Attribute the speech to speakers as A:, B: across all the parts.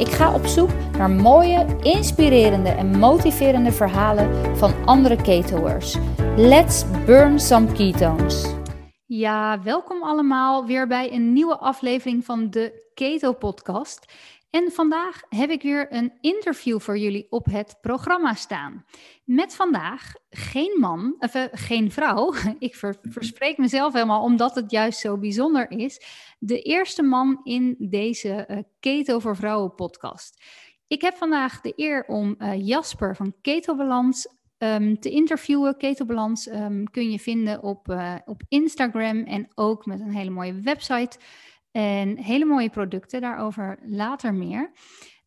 A: Ik ga op zoek naar mooie, inspirerende en motiverende verhalen van andere ketoers. Let's burn some ketones. Ja, welkom allemaal weer bij een nieuwe aflevering van de Keto Podcast. En vandaag heb ik weer een interview voor jullie op het programma staan. Met vandaag geen man, of uh, geen vrouw. Ik verspreek mezelf helemaal omdat het juist zo bijzonder is. De eerste man in deze uh, Keto voor Vrouwen podcast. Ik heb vandaag de eer om uh, Jasper van Ketobalans um, te interviewen. Ketobalans um, kun je vinden op, op Instagram en ook met een hele mooie website. En hele mooie producten, daarover later meer.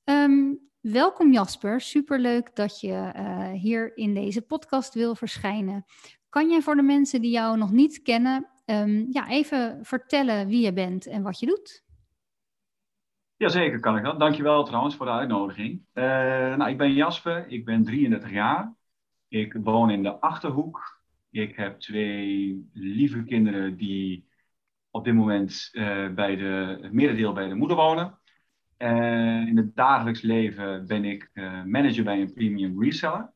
A: Um, welkom Jasper, superleuk dat je uh, hier in deze podcast wil verschijnen. Kan jij voor de mensen die jou nog niet kennen, um, ja, even vertellen wie je bent en wat je doet?
B: Jazeker kan ik dat. Dankjewel trouwens voor de uitnodiging. Uh, nou, ik ben Jasper, ik ben 33 jaar. Ik woon in de Achterhoek. Ik heb twee lieve kinderen die op dit moment uh, bij de, merendeel bij de moeder wonen. Uh, in het dagelijks leven ben ik uh, manager bij een premium reseller.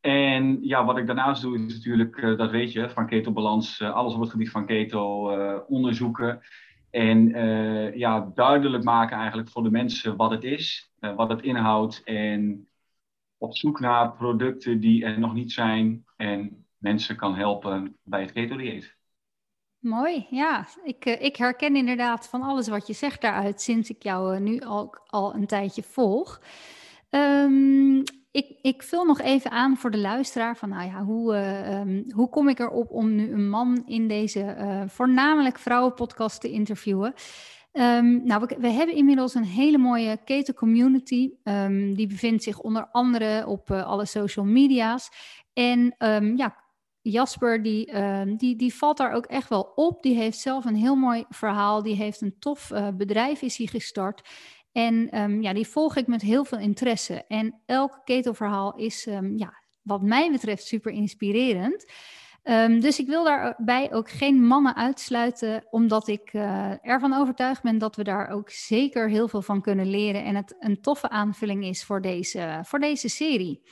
B: En ja, wat ik daarnaast doe is natuurlijk, dat weet je, van ketobalans, alles op het gebied van keto onderzoeken. En ja, duidelijk maken eigenlijk voor de mensen wat het is, wat het inhoudt. En op zoek naar producten die er nog niet zijn en mensen kan helpen bij het keto-dieet.
A: Mooi, ja. Ik, uh, ik herken inderdaad van alles wat je zegt daaruit sinds ik jou uh, nu al, al een tijdje volg. Um, ik, ik vul nog even aan voor de luisteraar van, nou ja, hoe, uh, um, hoe kom ik erop om nu een man in deze voornamelijk vrouwenpodcast te interviewen? Um, nou, we, hebben inmiddels een hele mooie keten community. Die bevindt zich onder andere op alle social media's. En ja, Jasper, die, uh, die, die valt daar ook echt wel op. Die heeft zelf een heel mooi verhaal. Die heeft een tof uh, bedrijf, is hij gestart. En um, ja, die volg ik met heel veel interesse. En elk ketelverhaal is, um, ja, wat mij betreft, super inspirerend. Dus ik wil daarbij ook geen mannen uitsluiten, omdat ik uh, ervan overtuigd ben dat we daar ook zeker heel veel van kunnen leren. En het een toffe aanvulling is voor deze, voor deze serie.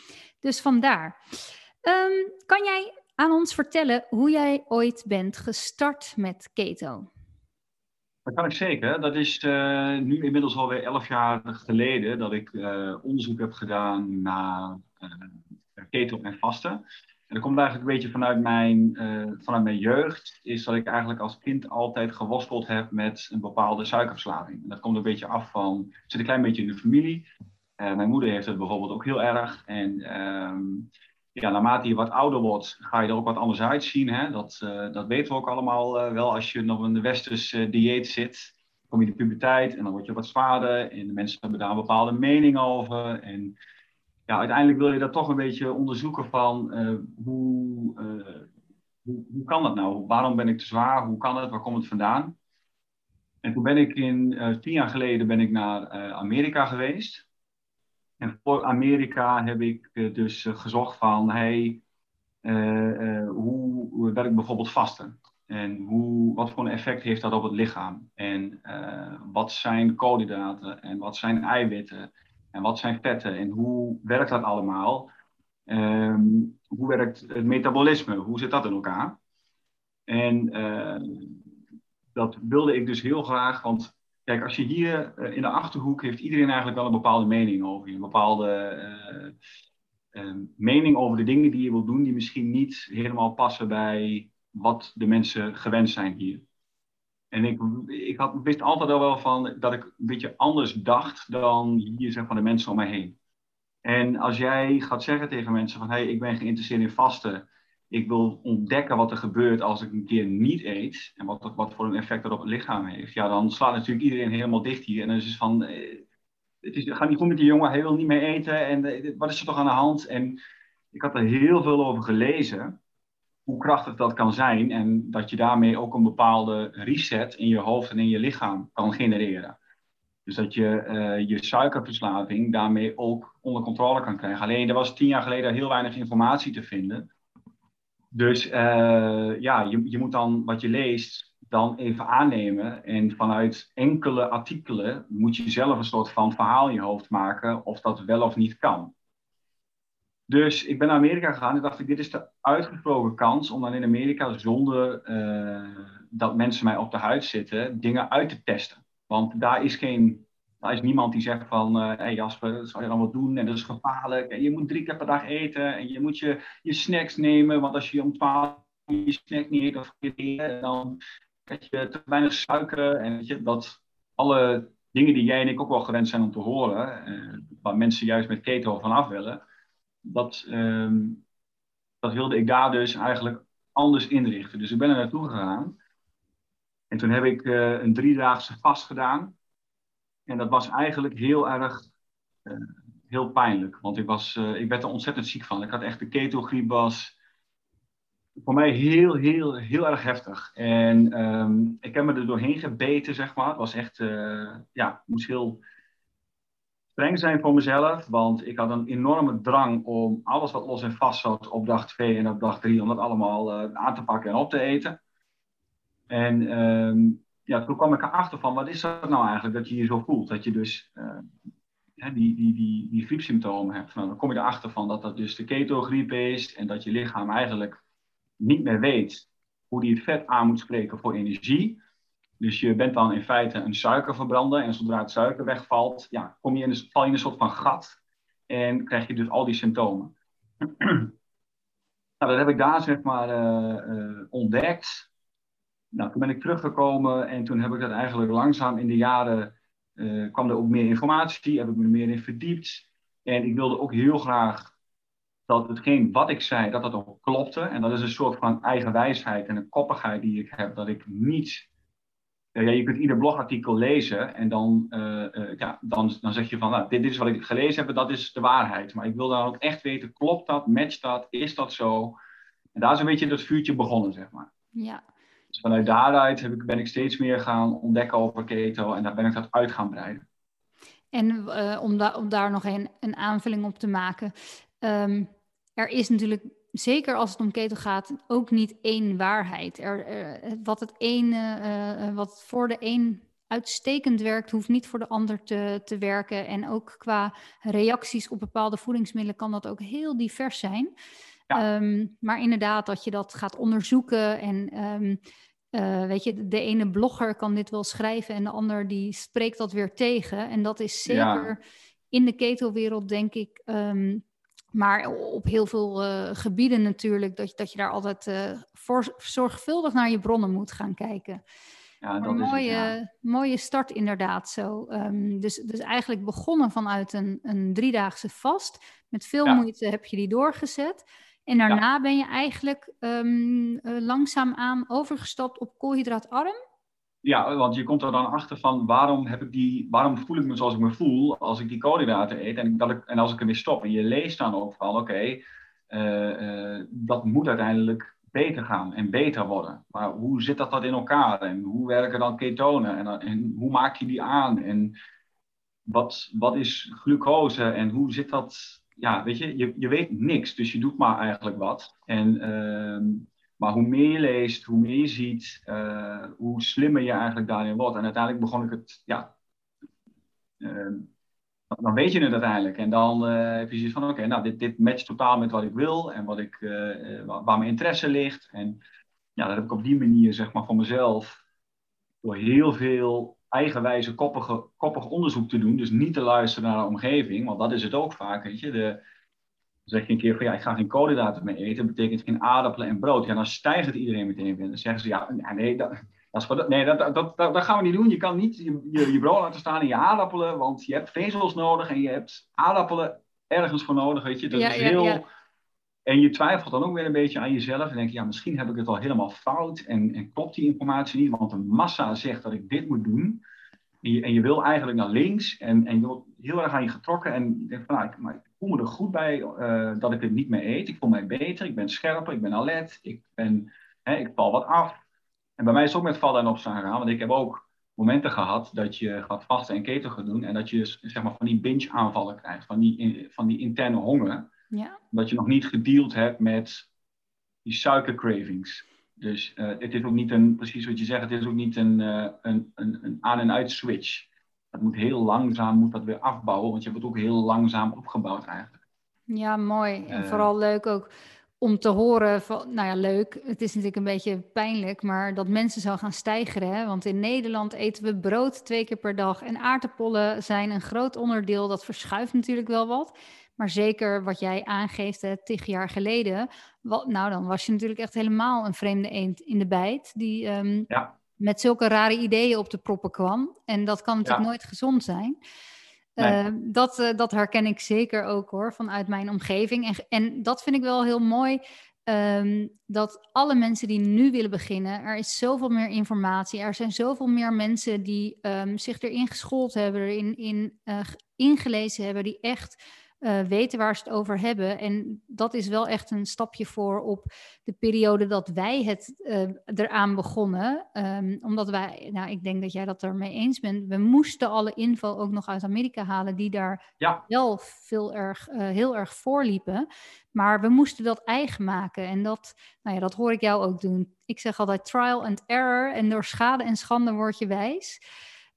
A: Dus vandaar. Kan jij aan ons vertellen hoe jij ooit bent gestart met keto?
B: Dat kan ik zeker. Dat is uh, nu inmiddels alweer elf jaar geleden dat ik uh, onderzoek heb gedaan naar uh, keto en vasten. En dat komt eigenlijk een beetje vanuit mijn, vanuit mijn jeugd, is dat ik eigenlijk als kind altijd geworsteld heb met een bepaalde suikerverslaving. En dat komt een beetje af van, zit een klein beetje in de familie. mijn moeder heeft het bijvoorbeeld ook heel erg. En ehm, ja, naarmate je wat ouder wordt, ga je er ook wat anders uitzien. Hè? Dat, uh, dat weten we ook allemaal uh, wel. Als je nog de westers uh, dieet zit, kom je in de puberteit en dan word je wat zwaarder. En de mensen hebben daar een bepaalde mening over. En ja, uiteindelijk wil je dat toch een beetje onderzoeken van hoe, hoe, hoe kan dat nou? Waarom ben ik te zwaar? Hoe kan het? Waar komt het vandaan? En toen ben ik in, tien jaar geleden ben ik naar Amerika geweest. En voor Amerika heb ik uh, dus uh, gezocht van, hey, uh, hoe, werkt bijvoorbeeld vasten? En hoe, wat voor een effect heeft dat op het lichaam? En wat zijn koolhydraten? En wat zijn eiwitten? En wat zijn vetten? En hoe werkt dat allemaal? Um, hoe werkt het metabolisme? Hoe zit dat in elkaar? En dat wilde ik dus heel graag, want Kijk, als je hier uh, in de achterhoek heeft iedereen eigenlijk wel een bepaalde mening over je. Een bepaalde uh, uh, mening over de dingen die je wilt doen, die misschien niet helemaal passen bij wat de mensen gewend zijn hier. En ik, ik had, wist altijd al wel van dat ik een beetje anders dacht dan hier zeg van de mensen om mij heen. En als jij gaat zeggen tegen mensen van hé, hey, ik ben geïnteresseerd in vasten ik wil ontdekken wat er gebeurt als ik een keer niet eet. En wat, wat voor een effect dat op het lichaam heeft. Ja, dan slaat natuurlijk iedereen helemaal dicht hier. En dan is het van, eh, het, is, gaat niet goed met die jongen, hij wil niet meer eten. En eh, wat is er toch aan de hand? En ik had er heel veel over gelezen. Hoe krachtig dat kan zijn. En dat je daarmee ook een bepaalde reset in je hoofd en in je lichaam kan genereren. Dus dat je uh, je suikerverslaving daarmee ook onder controle kan krijgen. Alleen er was tien jaar geleden heel weinig informatie te vinden. Dus uh, ja, je, je moet dan wat je leest dan even aannemen. En vanuit enkele artikelen moet je zelf een soort van verhaal in je hoofd maken of dat wel of niet kan. Dus ik ben naar Amerika gegaan en dacht ik, dit is de uitgesproken kans om dan in Amerika zonder uh, dat mensen mij op de huid zitten, dingen uit te testen. Want daar is geen, daar is niemand die zegt van, hé uh, hey Jasper, zou je dan wat doen en dat is gevaarlijk. En je moet drie keer per dag eten en je moet je, je snacks nemen, want als je om twaalf je snack niet eet of dan heb je te weinig suiker en weet je, dat alle dingen die jij en ik ook wel gewend zijn om te horen, uh, waar mensen juist met keto vanaf willen, dat, uh, dat wilde ik daar dus eigenlijk anders inrichten. Dus ik ben er naartoe gegaan. En toen heb ik uh, een driedaagse vast gedaan. En dat was eigenlijk heel erg uh, heel pijnlijk. Want ik, was, ik werd er ontzettend ziek van. Ik had echt de ketogriep was voor mij heel, heel, heel erg heftig. En um, ik heb me er doorheen gebeten, zeg maar. Het was echt, uh, ja, moest heel streng zijn voor mezelf. Want ik had een enorme drang om alles wat los en vast zat op dag 2 en op dag 3, om dat allemaal aan te pakken en op te eten. En um, ja, toen kwam ik erachter van, wat is dat nou eigenlijk dat je je zo voelt? Dat je dus uh, die, die, die, die griepsymptomen hebt. Nou, dan kom je erachter van dat dat dus de ketogriep is en dat je lichaam eigenlijk niet meer weet hoe die het vet aan moet spreken voor energie. Dus je bent dan in feite een suikerverbrander. En zodra het suiker wegvalt, ja, kom je in een, val je in een soort van gat. En krijg je dus al die symptomen. nou, dat heb ik daar zeg maar uh, uh, ontdekt. Nou, toen ben ik teruggekomen en toen heb ik dat eigenlijk langzaam in de jaren... Uh, kwam er ook meer informatie, heb ik me er meer in verdiept. En ik wilde ook heel graag dat hetgeen wat ik zei, dat dat ook klopte. En dat is een soort van eigen wijsheid en een koppigheid die ik heb, dat ik niet... Uh, ja, je kunt ieder blogartikel lezen en dan, uh, ja, dan, dan zeg je van, nou, dit, dit, is wat ik gelezen heb, dat is de waarheid. Maar ik wil dan ook echt weten, klopt dat, matcht dat, is dat zo? En daar is een beetje dat vuurtje begonnen, zeg maar.
A: Ja.
B: Dus vanuit daaruit heb ik, ben ik steeds meer gaan ontdekken over keto en daar ben ik dat uit gaan breiden.
A: En om, da om daar nog een, een aanvulling op te maken. Um, er is natuurlijk, zeker als het om keto gaat, ook niet één waarheid. Er, wat, het een, uh, wat voor de een uitstekend werkt, hoeft niet voor de ander te, te werken. En ook qua reacties op bepaalde voedingsmiddelen kan dat ook heel divers zijn. Ja. Um, maar inderdaad, dat je dat gaat onderzoeken en um, uh, weet je, de ene blogger kan dit wel schrijven en de ander die spreekt dat weer tegen. En dat is zeker ja. in de keto-wereld, denk ik, um, maar op heel veel uh, gebieden natuurlijk, dat, dat je daar altijd uh, voor, zorgvuldig naar je bronnen moet gaan kijken. Ja, dat een mooie, het, ja. mooie start inderdaad zo. Um, dus, dus eigenlijk begonnen vanuit een, een driedaagse vast. Met veel ja. moeite heb je die doorgezet. En daarna ben je eigenlijk um, uh, langzaamaan overgestapt op koolhydraatarm.
B: Ja, want je komt er dan achter van waarom, heb ik die, waarom voel ik me zoals ik me voel als ik die koolhydraten eet en, dat ik, en als ik ermee stop. En je leest dan ook van oké, okay, uh, uh, dat moet uiteindelijk beter gaan en beter worden. Maar hoe zit dat, dat in elkaar en hoe werken dan ketonen en, en hoe maak je die aan en wat, wat is glucose en hoe zit dat ja, weet je, je, je weet niks, dus je doet maar eigenlijk wat. En uh, maar hoe meer je leest, hoe meer je ziet, uh, hoe slimmer je eigenlijk daarin wordt. En uiteindelijk begon ik het, ja, uh, dan weet je het uiteindelijk. En dan uh, heb je zoiets van, oké, nou, dit, dit matcht totaal met wat ik wil en wat ik, waar, waar mijn interesse ligt. En ja, dat heb ik op die manier, zeg maar, voor mezelf, door heel veel eigenwijze koppige, koppig onderzoek te doen. Dus niet te luisteren naar de omgeving, want dat is het ook vaak, weet je. De, dan zeg je een keer van ja, ik ga geen koolhydraten meer eten. Dat betekent geen aardappelen en brood. Ja, dan stijgt het iedereen meteen weer. Dan zeggen ze ja, nee, dat, dat, is, nee dat, dat, dat, dat, gaan we niet doen. Je kan niet je, je, je brood laten staan in je aardappelen, want je hebt vezels nodig en je hebt aardappelen ergens voor nodig, weet je. Dat ja, is heel... Ja, ja. En je twijfelt dan ook weer een beetje aan jezelf en denk je, ja, misschien heb ik het al helemaal fout en, en klopt die informatie niet, want de massa zegt dat ik dit moet doen. En je, en je wil eigenlijk naar links en, en je wordt heel erg aan je getrokken en je denkt van, nou, maar voel me er goed bij uh, dat ik het niet meer eet. Ik voel mij beter, ik ben scherper, ik ben alert, ik, ben, hè, ik val wat af. En bij mij is het ook met vallen en opstaan gegaan, want ik heb ook momenten gehad dat je gaat vasten en keto gaat doen en dat je zeg maar van die binge aanvallen krijgt, van die, van die interne honger. Ja. Dat je nog niet gedeeld hebt met die suikercravings. Dus uh, het is ook niet een, precies wat je zegt, het is ook niet een, uh, een, een, een aan- en uit switch. Dat moet heel langzaam, moet dat weer afbouwen, want je hebt het ook heel langzaam opgebouwd eigenlijk.
A: Ja, mooi. En uh, vooral leuk ook om te horen van, nou ja, leuk. Het is natuurlijk een beetje pijnlijk, maar dat mensen zo gaan stijgen. Hè? Want in Nederland eten we brood twee keer per dag en aardappelen zijn een groot onderdeel. Dat verschuift natuurlijk wel wat. Maar zeker wat jij aangeeft, hè, tig jaar geleden, wat, nou dan was je natuurlijk echt helemaal een vreemde eend in de bijt. Die um, ja. met zulke rare ideeën op de proppen kwam. En dat kan natuurlijk ja. nooit gezond zijn. Nee. Uh, dat, uh, dat herken ik zeker ook hoor, vanuit mijn omgeving. En, en dat vind ik wel heel mooi. Um, dat alle mensen die nu willen beginnen, er is zoveel meer informatie. Er zijn zoveel meer mensen die um, zich erin geschoold hebben, erin in, uh, ingelezen hebben, die echt uh, weten waar ze het over hebben. En dat is wel echt een stapje voor op de periode dat wij het uh, eraan begonnen. Um, omdat wij, nou, ik denk dat jij dat ermee eens bent. We moesten alle info ook nog uit Amerika halen, die daar ja. wel veel erg, uh, heel erg voorliepen. Maar we moesten dat eigen maken. En dat, nou ja, dat hoor ik jou ook doen. Ik zeg altijd trial and error. En door schade en schande word je wijs.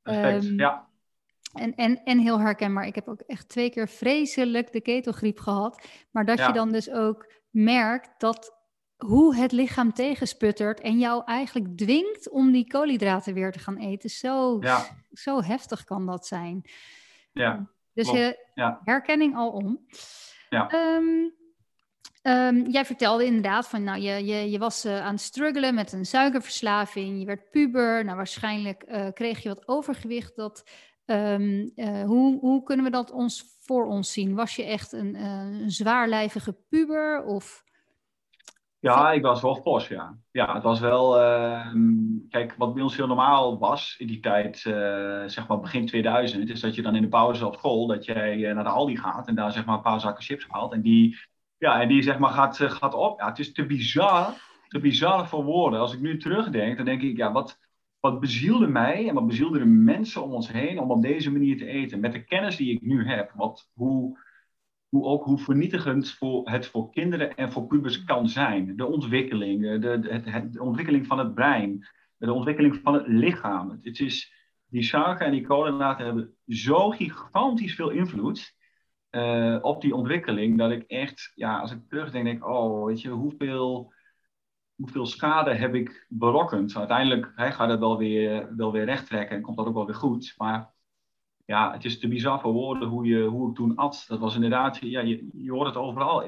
B: Perfect, um, ja.
A: En, en, en heel herkenbaar. Ik heb ook echt twee keer vreselijk de ketelgriep gehad. Maar dat ja. je dan dus ook merkt dat hoe het lichaam tegensputtert en jou eigenlijk dwingt om die koolhydraten weer te gaan eten. Zo, ja. zo heftig kan dat zijn.
B: Ja,
A: dus je
B: ja.
A: herkenning al om.
B: Ja.
A: Um, um, jij vertelde inderdaad van, nou, je, je, je was uh, aan het struggelen met een suikerverslaving. Je werd puber. Nou, waarschijnlijk uh, kreeg je wat overgewicht dat Um, uh, hoe, hoe, kunnen we dat ons voor ons zien? Was je echt een, uh, een zwaarlijvige puber? Of...
B: Ja, ik was wel fors, ja. Ja, het was wel... Uh, kijk, wat bij ons heel normaal was in die tijd, eh, zeg maar begin 2000... is dat je dan in de pauze op school, dat jij naar de Aldi gaat... en daar zeg maar een paar zakken chips haalt. En die, ja, en die zeg maar gaat, gaat op. Ja, het is te bizar, te bizar voor woorden. Als ik nu terugdenk, dan denk ik, ja, wat wat bezielde mij en wat bezielde de mensen om ons heen om op deze manier te eten. Met de kennis die ik nu heb. Wat, hoe, hoe, ook, hoe vernietigend voor het voor kinderen en voor pubers kan zijn. De ontwikkeling, de, het, ontwikkeling van het brein, de ontwikkeling van het lichaam. Het, is, die suiker en die koolhydraten hebben zo gigantisch veel invloed uh, op die ontwikkeling. Dat ik echt, ja, als ik terugdenk, denk oh, weet je, hoeveel hoeveel schade heb ik berokkend? Uiteindelijk hij gaat het wel weer, wel weer recht trekken en komt dat ook wel weer goed. Maar ja, het is te bizar voor woorden hoe, je, hoe ik toen at. Dat was inderdaad, ja, je, je hoort het overal.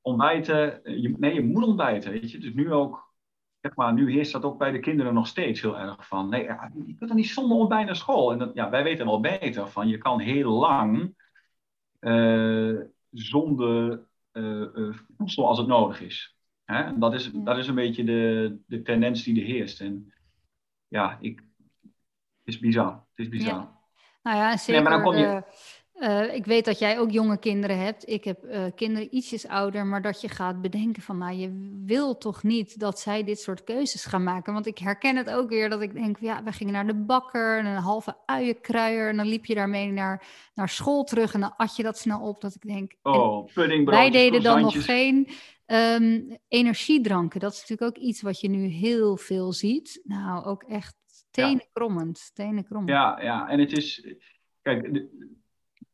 B: Ontbijten, nee, je moet ontbijten, weet je. Dus nu ook, zeg maar, nu heerst dat ook bij de kinderen nog steeds heel erg van. Nee, ja, je kunt dan niet zonder ontbijt naar school. En ja, wij weten wel beter van, je kan heel lang uh, zonder uh, voedsel als het nodig is. Hè? Dat, is, dat is een beetje de, de tendens die er heerst. En ja, ik, het is bizar. Het is bizar.
A: Ja. Nou ja, zeker. Nee, maar dan kom je... Uh, ik weet dat jij ook jonge kinderen hebt. Ik heb uh, kinderen ietsjes ouder, maar dat je gaat bedenken van, nou, je wil toch niet dat zij dit soort keuzes gaan maken. Want ik herken het ook weer dat ik denk, ja, we gingen naar de bakker en een halve uienkruier en dan liep je daarmee naar, naar school terug en dan at je dat snel op. Dat ik denk,
B: oh,
A: wij deden dan nog geen um, energiedranken. Dat is natuurlijk ook iets wat je nu heel veel ziet. Nou, ook echt tenenkrommend. Tenenkrommend.
B: Ja, ja, en het is, kijk, de,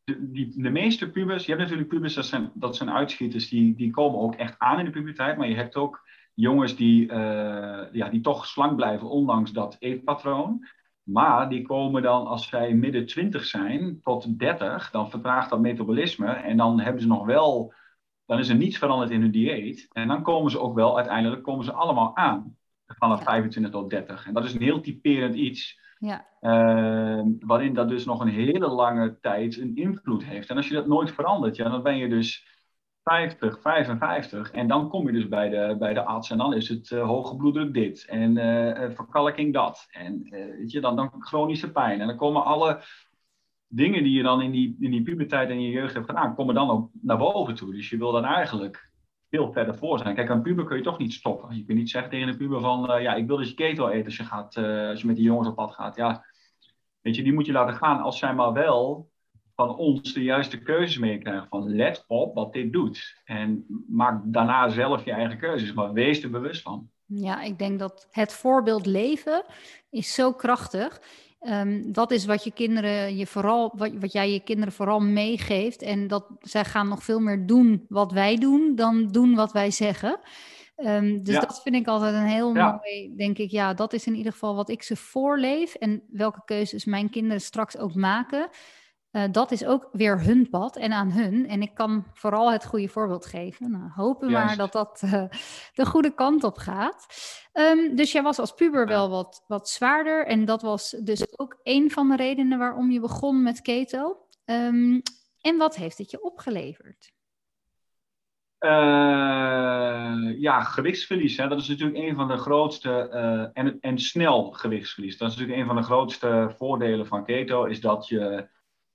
B: de, die, de meeste pubers, je hebt natuurlijk pubers, dat zijn, dat zijn uitschieters, die, die komen ook echt aan in de puberteit, maar je hebt ook jongens die, uh, ja, die toch slank blijven, ondanks dat eetpatroon. Maar die komen dan, als zij midden 20 zijn tot 30, dan vertraagt dat metabolisme. En dan hebben ze nog wel, dan is er niets veranderd in hun dieet. En dan komen ze ook wel, uiteindelijk komen ze allemaal aan. Vanaf 25 tot 30. En dat is een heel typerend iets.
A: Ja.
B: Uh, waarin dat dus nog een hele lange tijd een invloed heeft. En als je dat nooit verandert, ja, dan ben je dus 50, 55. En dan kom je dus bij de, bij de arts en dan is het uh, hoge bloeddruk dit. En uh, verkalking dat. En weet je, dan, dan chronische pijn. En dan komen alle dingen die je dan in die, in die puberteit en je jeugd hebt gedaan, komen dan ook naar boven toe. Dus je wil dan eigenlijk veel verder voor zijn. Kijk, een puber kun je toch niet stoppen. Je kunt niet zeggen tegen een puber van, uh, ja, ik wil dus je keto eten als je, gaat, uh, als je met die jongens op pad gaat. Ja, weet je, die moet je laten gaan als zij maar wel van ons de juiste keuzes meekrijgen. Van let op wat dit doet. En maak daarna zelf je eigen keuzes, maar wees er bewust van.
A: Ja, ik denk dat het voorbeeld leven is zo krachtig. Um, dat is wat je kinderen je vooral, wat, wat jij je kinderen vooral meegeeft. En dat zij gaan nog veel meer doen wat wij doen dan doen wat wij zeggen. Um, dus dat vind ik altijd een heel mooi, denk ik, ja, dat is in ieder geval wat ik ze voorleef en welke keuzes mijn kinderen straks ook maken. Uh, dat is ook weer hun pad en aan hun. En ik kan vooral het goede voorbeeld geven. Nou, hopen Juist. maar dat dat uh, de goede kant op gaat. Um, dus jij was als puber wel wat, wat zwaarder. En dat was dus ook een van de redenen waarom je begon met keto. Um, en wat heeft het je opgeleverd?
B: Uh, ja, gewichtsverlies. Hè. Dat is natuurlijk een van de grootste. en, en snel gewichtsverlies. Dat is natuurlijk een van de grootste voordelen van keto. Is dat je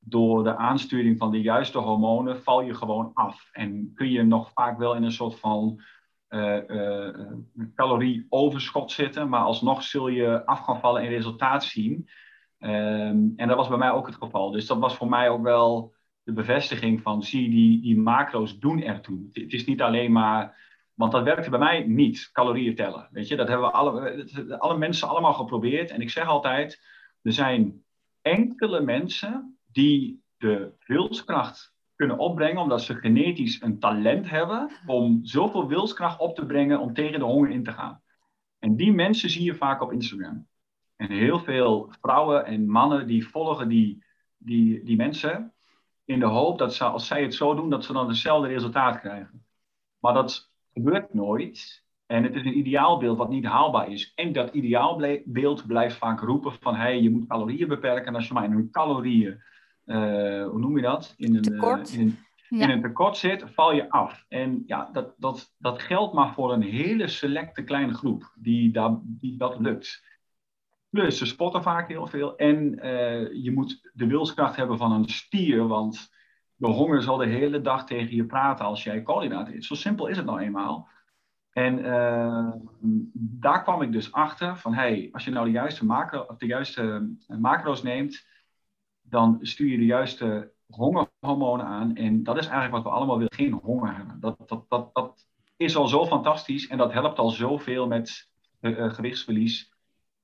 B: door de aansturing van de juiste hormonen val je gewoon af. En kun je nog vaak wel in een soort van uh, uh, calorieoverschot zitten, maar alsnog zul je af gaan vallen en resultaat zien. Um, en dat was bij mij ook het geval. Dus dat was voor mij ook wel de bevestiging van, zie die, die macro's doen ertoe. Het, het is niet alleen maar, want dat werkte bij mij niet, calorieën tellen. Weet je, dat hebben we alle, alle mensen allemaal geprobeerd. En ik zeg altijd, er zijn enkele mensen die de wilskracht kunnen opbrengen, omdat ze genetisch een talent hebben om zoveel wilskracht op te brengen om tegen de honger in te gaan. En die mensen zie je vaak op Instagram. En heel veel vrouwen en mannen die volgen die, die, die mensen in de hoop dat ze, als zij het zo doen, dat ze dan hetzelfde resultaat krijgen. Maar dat gebeurt nooit. En het is een ideaalbeeld wat niet haalbaar is. En dat ideaalbeeld blijft vaak roepen van hey, je moet calorieën beperken. En als je maar in een calorieën hoe noem je dat? In een
A: tekort.
B: Uh, in, ja. in, een tekort zit, val je af. En ja, dat, dat, dat geldt maar voor een hele selecte kleine groep die, daar, die dat lukt. Plus, ze spotten vaak heel veel. En uh, je moet de wilskracht hebben van een stier, want de honger zal de hele dag tegen je praten als jij koolhydraten eet. Zo simpel is het nou eenmaal. En daar kwam ik dus achter van, hey, als je nou de juiste, macro, de juiste macro's neemt, dan stuur je de juiste hongerhormonen aan. En dat is eigenlijk wat we allemaal willen, geen honger hebben. Dat, dat, dat, dat is al zo fantastisch en dat helpt al zoveel met uh, gewichtsverlies.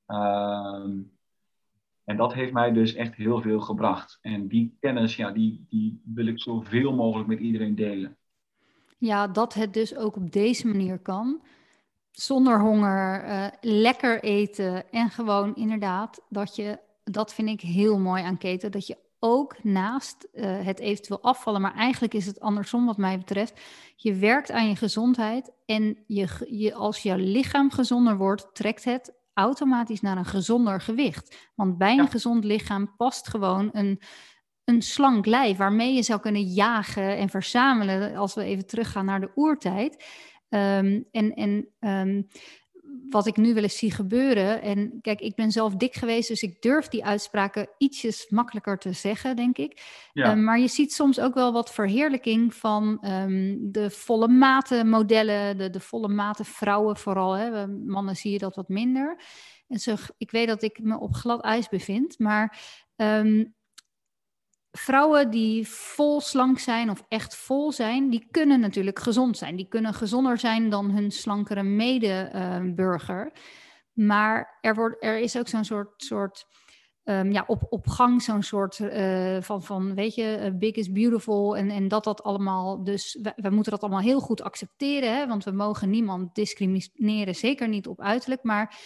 B: Uh, en dat heeft mij dus echt heel veel gebracht. En die kennis, ja, die, die wil ik zoveel mogelijk met iedereen delen.
A: Ja, dat het dus ook op deze manier kan. Zonder honger, uh, lekker eten en gewoon inderdaad dat je dat vind ik heel mooi aan keten. Dat je ook naast uh, het eventueel afvallen, maar eigenlijk is het andersom wat mij betreft. Je werkt aan je gezondheid en je, je, als jouw lichaam gezonder wordt, trekt het automatisch naar een gezonder gewicht. Want bij een gezond lichaam past gewoon een, een slank lijf waarmee je zou kunnen jagen en verzamelen als we even teruggaan naar de oertijd. Um, en en um, wat ik nu wel eens zie gebeuren. En kijk, ik ben zelf dik geweest, dus ik durf die uitspraken ietsjes makkelijker te zeggen, denk ik. Ja. Um, maar je ziet soms ook wel wat verheerlijking van um, de volle maten modellen, de, de volle maten vrouwen vooral. Hè. Mannen zie je dat wat minder. En zo, ik weet dat ik me op glad ijs bevind, maar um, vrouwen die vol slank zijn of echt vol zijn, die kunnen natuurlijk gezond zijn. Die kunnen gezonder zijn dan hun slankere medeburger. maar er, wordt, er is ook zo'n soort, soort um, ja, op, op gang zo'n soort uh, van, van, weet je, uh, big is beautiful. En, en dat dat allemaal, dus we, we moeten dat allemaal heel goed accepteren. Hè? Want we mogen niemand discrimineren, zeker niet op uiterlijk. Maar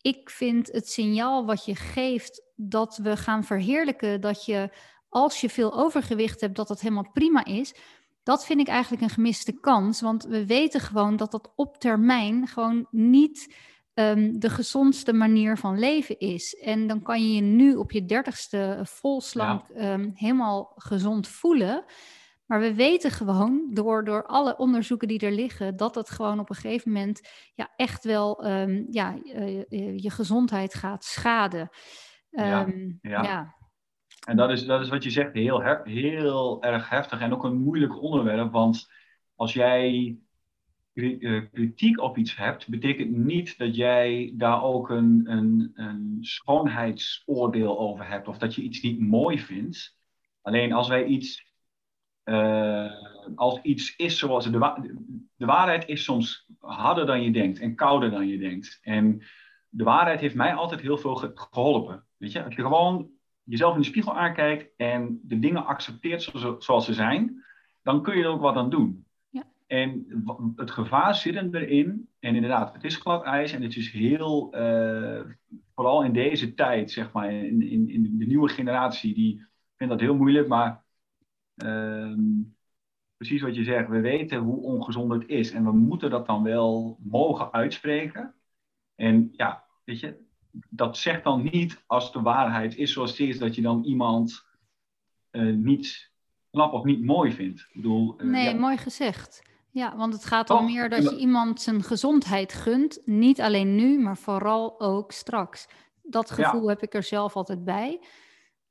A: ik vind het signaal wat je geeft dat we gaan verheerlijken dat je als je veel overgewicht hebt, dat dat helemaal prima is. Dat vind ik eigenlijk een gemiste kans. Want we weten gewoon dat dat op termijn gewoon niet um, de gezondste manier van leven is. En dan kan je je nu op je dertigste vol slank ja. um, helemaal gezond voelen. Maar we weten gewoon door, door alle onderzoeken die er liggen, dat het gewoon op een gegeven moment ja, echt wel um, ja, uh, je gezondheid gaat schaden.
B: ja. ja.
A: ja.
B: En dat is, dat is wat je zegt, heel, heel erg heftig en ook een moeilijk onderwerp. Want als jij eh, kritiek op iets hebt, betekent niet dat jij daar ook een, een, een schoonheidsoordeel over hebt of dat je iets niet mooi vindt. Alleen als wij iets, uh, als iets is zoals de, de waarheid is soms harder dan je denkt en kouder dan je denkt. En de waarheid heeft mij altijd heel veel geholpen. Weet je, als je gewoon jezelf in de spiegel aankijkt en de dingen accepteert zoals, ze zijn, dan kun je er ook wat aan doen. En het gevaar zit erin, en inderdaad, het is glad ijs en het is heel, uh, vooral in deze tijd, zeg maar, in, in, in de nieuwe generatie, die vindt dat heel moeilijk, maar uh, precies wat je zegt, we weten hoe ongezond het is en we moeten dat dan wel mogen uitspreken. En ja, weet je, dat zegt dan niet als de waarheid is zoals het is, dat je dan iemand uh, niet knap of niet mooi vindt. Ik
A: bedoel, uh, nee, ja. mooi gezegd. Ja, want het gaat om meer dat je iemand zijn gezondheid gunt. Niet alleen nu, maar vooral ook straks. Dat gevoel heb ik er zelf altijd bij.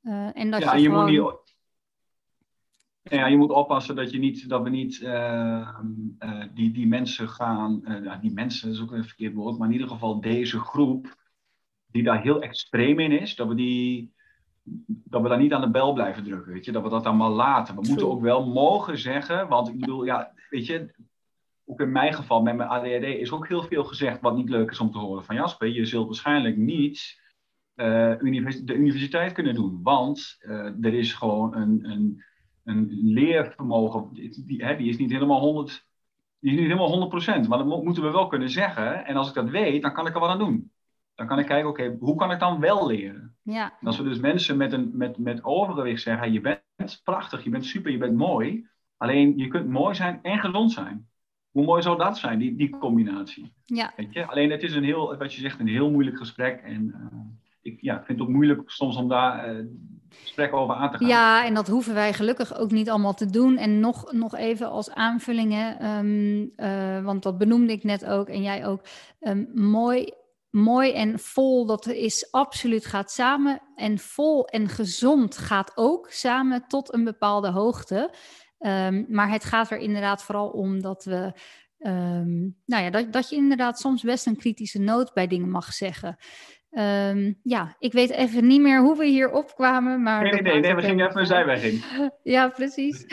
A: Uh, en dat ja, je, je gewoon... moet niet...
B: Ja, je moet oppassen dat, je niet, dat we niet uh, uh, die, die mensen gaan, uh, die mensen is ook een verkeerd woord, maar in ieder geval deze groep die daar heel extreem in is, dat we die, dat we daar niet aan de bel blijven drukken, weet je, dat we dat allemaal laten. We moeten ook wel mogen zeggen, want ik bedoel, ja, weet je, ook in mijn geval met mijn ADHD is ook heel veel gezegd wat niet leuk is om te horen van Jasper. Je zult waarschijnlijk niet uh, de universiteit kunnen doen, want uh, er is gewoon een, een, een leervermogen, die, hè, die is niet helemaal 100, die is niet helemaal 100%, maar dat moeten we wel kunnen zeggen. En als ik dat weet, dan kan ik er wat aan doen. Dan kan ik kijken, oké, hoe kan ik dan wel leren? Ja. En als we dus mensen met, een, met, met overgewicht zeggen, je bent prachtig, je bent super, je bent mooi. Alleen je kunt mooi zijn en gezond zijn. Hoe mooi zou dat zijn, die, die combinatie? Ja. Weet je? Alleen het is een heel, wat je zegt, een heel moeilijk gesprek. En uh, ik ja, vind het ook moeilijk soms om daar uh, gesprekken over aan te gaan.
A: Ja, en dat hoeven wij gelukkig ook niet allemaal te doen. En nog, nog even als aanvullingen, um, uh, want dat benoemde ik net ook en jij ook. Um, mooi mooi en vol, dat is absoluut gaat samen. En vol en gezond gaat ook samen tot een bepaalde hoogte. Um, maar het gaat er inderdaad vooral om dat we. Um, nou ja, dat, dat je inderdaad soms best een kritische noot bij dingen mag zeggen. Um, ja, ik weet even niet meer hoe we hier opkwamen. Maar
B: nee, nee, nee, we gingen even een zijweg in.
A: ja, precies.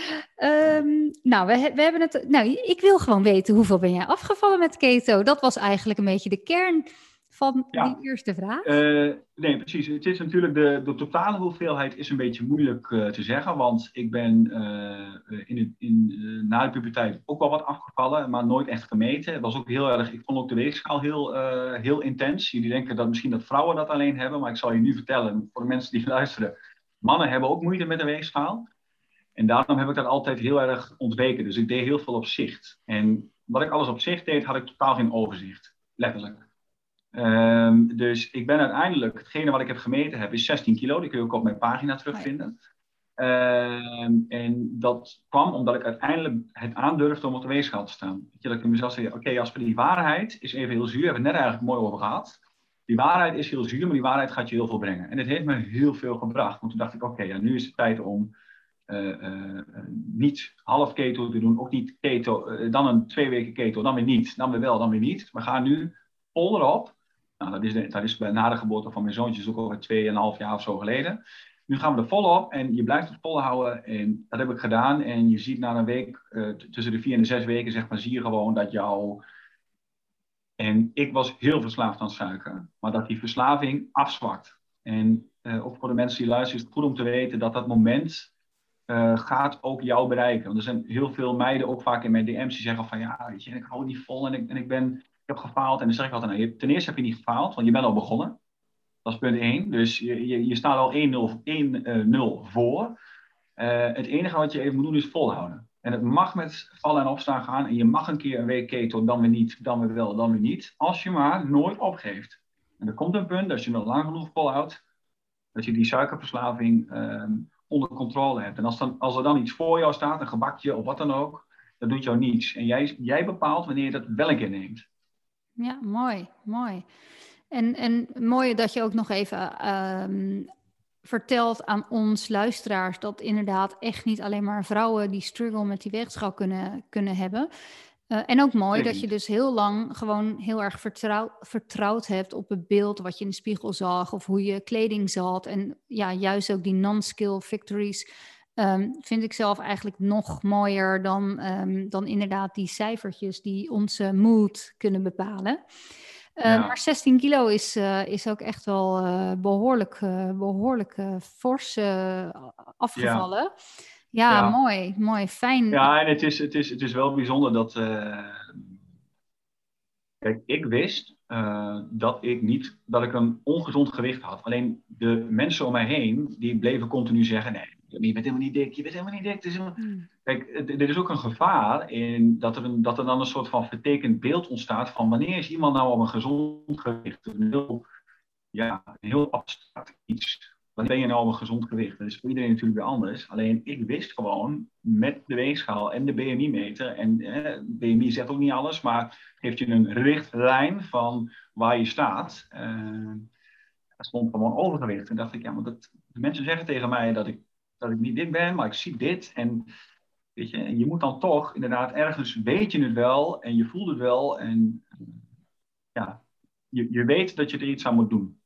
A: nou, we, we hebben het. Nou, ik wil gewoon weten hoeveel ben jij afgevallen met keto? Dat was eigenlijk een beetje de kern van die eerste vraag? Uh,
B: nee, precies. Het is natuurlijk de, de totale hoeveelheid is een beetje moeilijk uh, te zeggen. Want ik ben uh, in het, in, na de puberteit ook wel wat afgevallen, maar nooit echt gemeten. Het was ook heel erg, ik vond ook de weegschaal heel, heel intens. Jullie denken dat misschien dat vrouwen dat alleen hebben, maar ik zal je nu vertellen, voor de mensen die luisteren, mannen hebben ook moeite met de weegschaal. En daarom heb ik dat altijd heel erg ontweken. Dus ik deed heel veel op zicht. En wat ik alles op zicht deed, had ik totaal geen overzicht. Letterlijk. Um, dus ik ben uiteindelijk, hetgene wat ik heb gemeten heb, is 16 kilo. Die kun je ook op mijn pagina terugvinden. Um, en dat kwam omdat ik uiteindelijk het aandurfde om op de weegschaal te staan. Dat ik mezelf zei, oké, okay, als die waarheid is even heel zuur, hebben we het net eigenlijk mooi over gehad. Die waarheid is heel zuur, maar die waarheid gaat je heel veel brengen. En het heeft me heel veel gebracht. Want toen dacht ik, oké, okay, ja, nu is het tijd om uh, uh, niet half keto te doen, ook niet keto, uh, dan een twee weken keto, dan weer niet, dan weer wel, dan weer niet. We gaan nu vol erop. Nou, dat, is, dat is na de geboorte van mijn zoontje, ook alweer 2,5 jaar of zo geleden. Nu gaan we er volop en je blijft het volhouden. En dat heb ik gedaan. En je ziet na een week, uh, tussen de vier en de zes weken, zeg maar, zie je gewoon dat jouw. En ik was heel verslaafd aan suiker, maar dat die verslaving afzwakt. En uh, ook voor de mensen die luisteren, is het goed om te weten dat dat moment uh, gaat ook jou bereiken. Want er zijn heel veel meiden, ook vaak in mijn DM's, die zeggen van ja, weet je, ik hou niet vol en ik, en ik ben heb gefaald. En dan zeg ik altijd, nou, ten eerste heb je niet gefaald, want je bent al begonnen. Dat is punt 1. Dus je, je, staat al 1-0 voor. Uh, het enige wat je even moet doen is volhouden. En het mag met vallen en opstaan gaan. En je mag een keer een week keto, dan weer niet, dan weer wel, dan weer niet. Als je maar nooit opgeeft. En er komt een punt, als je nog lang genoeg volhoudt, dat je die suikerverslaving uh, onder controle hebt. En als, dan, als er dan iets voor jou staat, een gebakje of wat dan ook, dat doet jou niets. En jij, jij bepaalt wanneer je dat wel een keer neemt.
A: Ja, mooi, mooi. En, en mooi dat je ook nog even um, vertelt aan ons luisteraars dat inderdaad echt niet alleen maar vrouwen die struggle met die weegschaal kunnen, kunnen hebben. Uh, en ook mooi dat je dus heel lang gewoon heel erg vertrouw, vertrouwd hebt op het beeld wat je in de spiegel zag of hoe je kleding zat. En ja, juist ook die non-skill victories um, vind ik zelf eigenlijk nog mooier dan, um, dan inderdaad die cijfertjes die onze mood kunnen bepalen. Uh, ja. Maar 16 kilo is, uh, is ook echt wel uh, behoorlijk, behoorlijk fors afgevallen. Ja. Ja, ja. mooi, mooi, fijn.
B: Ja, en het is, het is, het is wel bijzonder dat. kijk, ik wist dat ik niet dat ik een ongezond gewicht had. Alleen de mensen om mij heen die bleven continu zeggen: nee, je bent helemaal niet dik, je bent helemaal niet dik. Helemaal... Hmm. Kijk, er is ook een gevaar in dat er, een, dat er dan een soort van vertekend beeld ontstaat van wanneer is iemand nou op een gezond gewicht. Een heel, ja, een heel abstract iets. Wanneer ben je nou op een gezond gewicht? Dat is voor iedereen natuurlijk weer anders. Alleen ik wist gewoon met de weegschaal en de BMI-meter. En eh, BMI zegt ook niet alles, maar geeft je een richtlijn van waar je staat. Uh, er stond gewoon overgewicht. En dacht ik, ja, maar dat, de mensen zeggen tegen mij dat ik dat ik niet dik ben, maar ik zie dit. En weet je, je moet dan toch inderdaad ergens weet je het wel en je voelt het wel. En ja, je, je weet dat je er iets aan moet doen.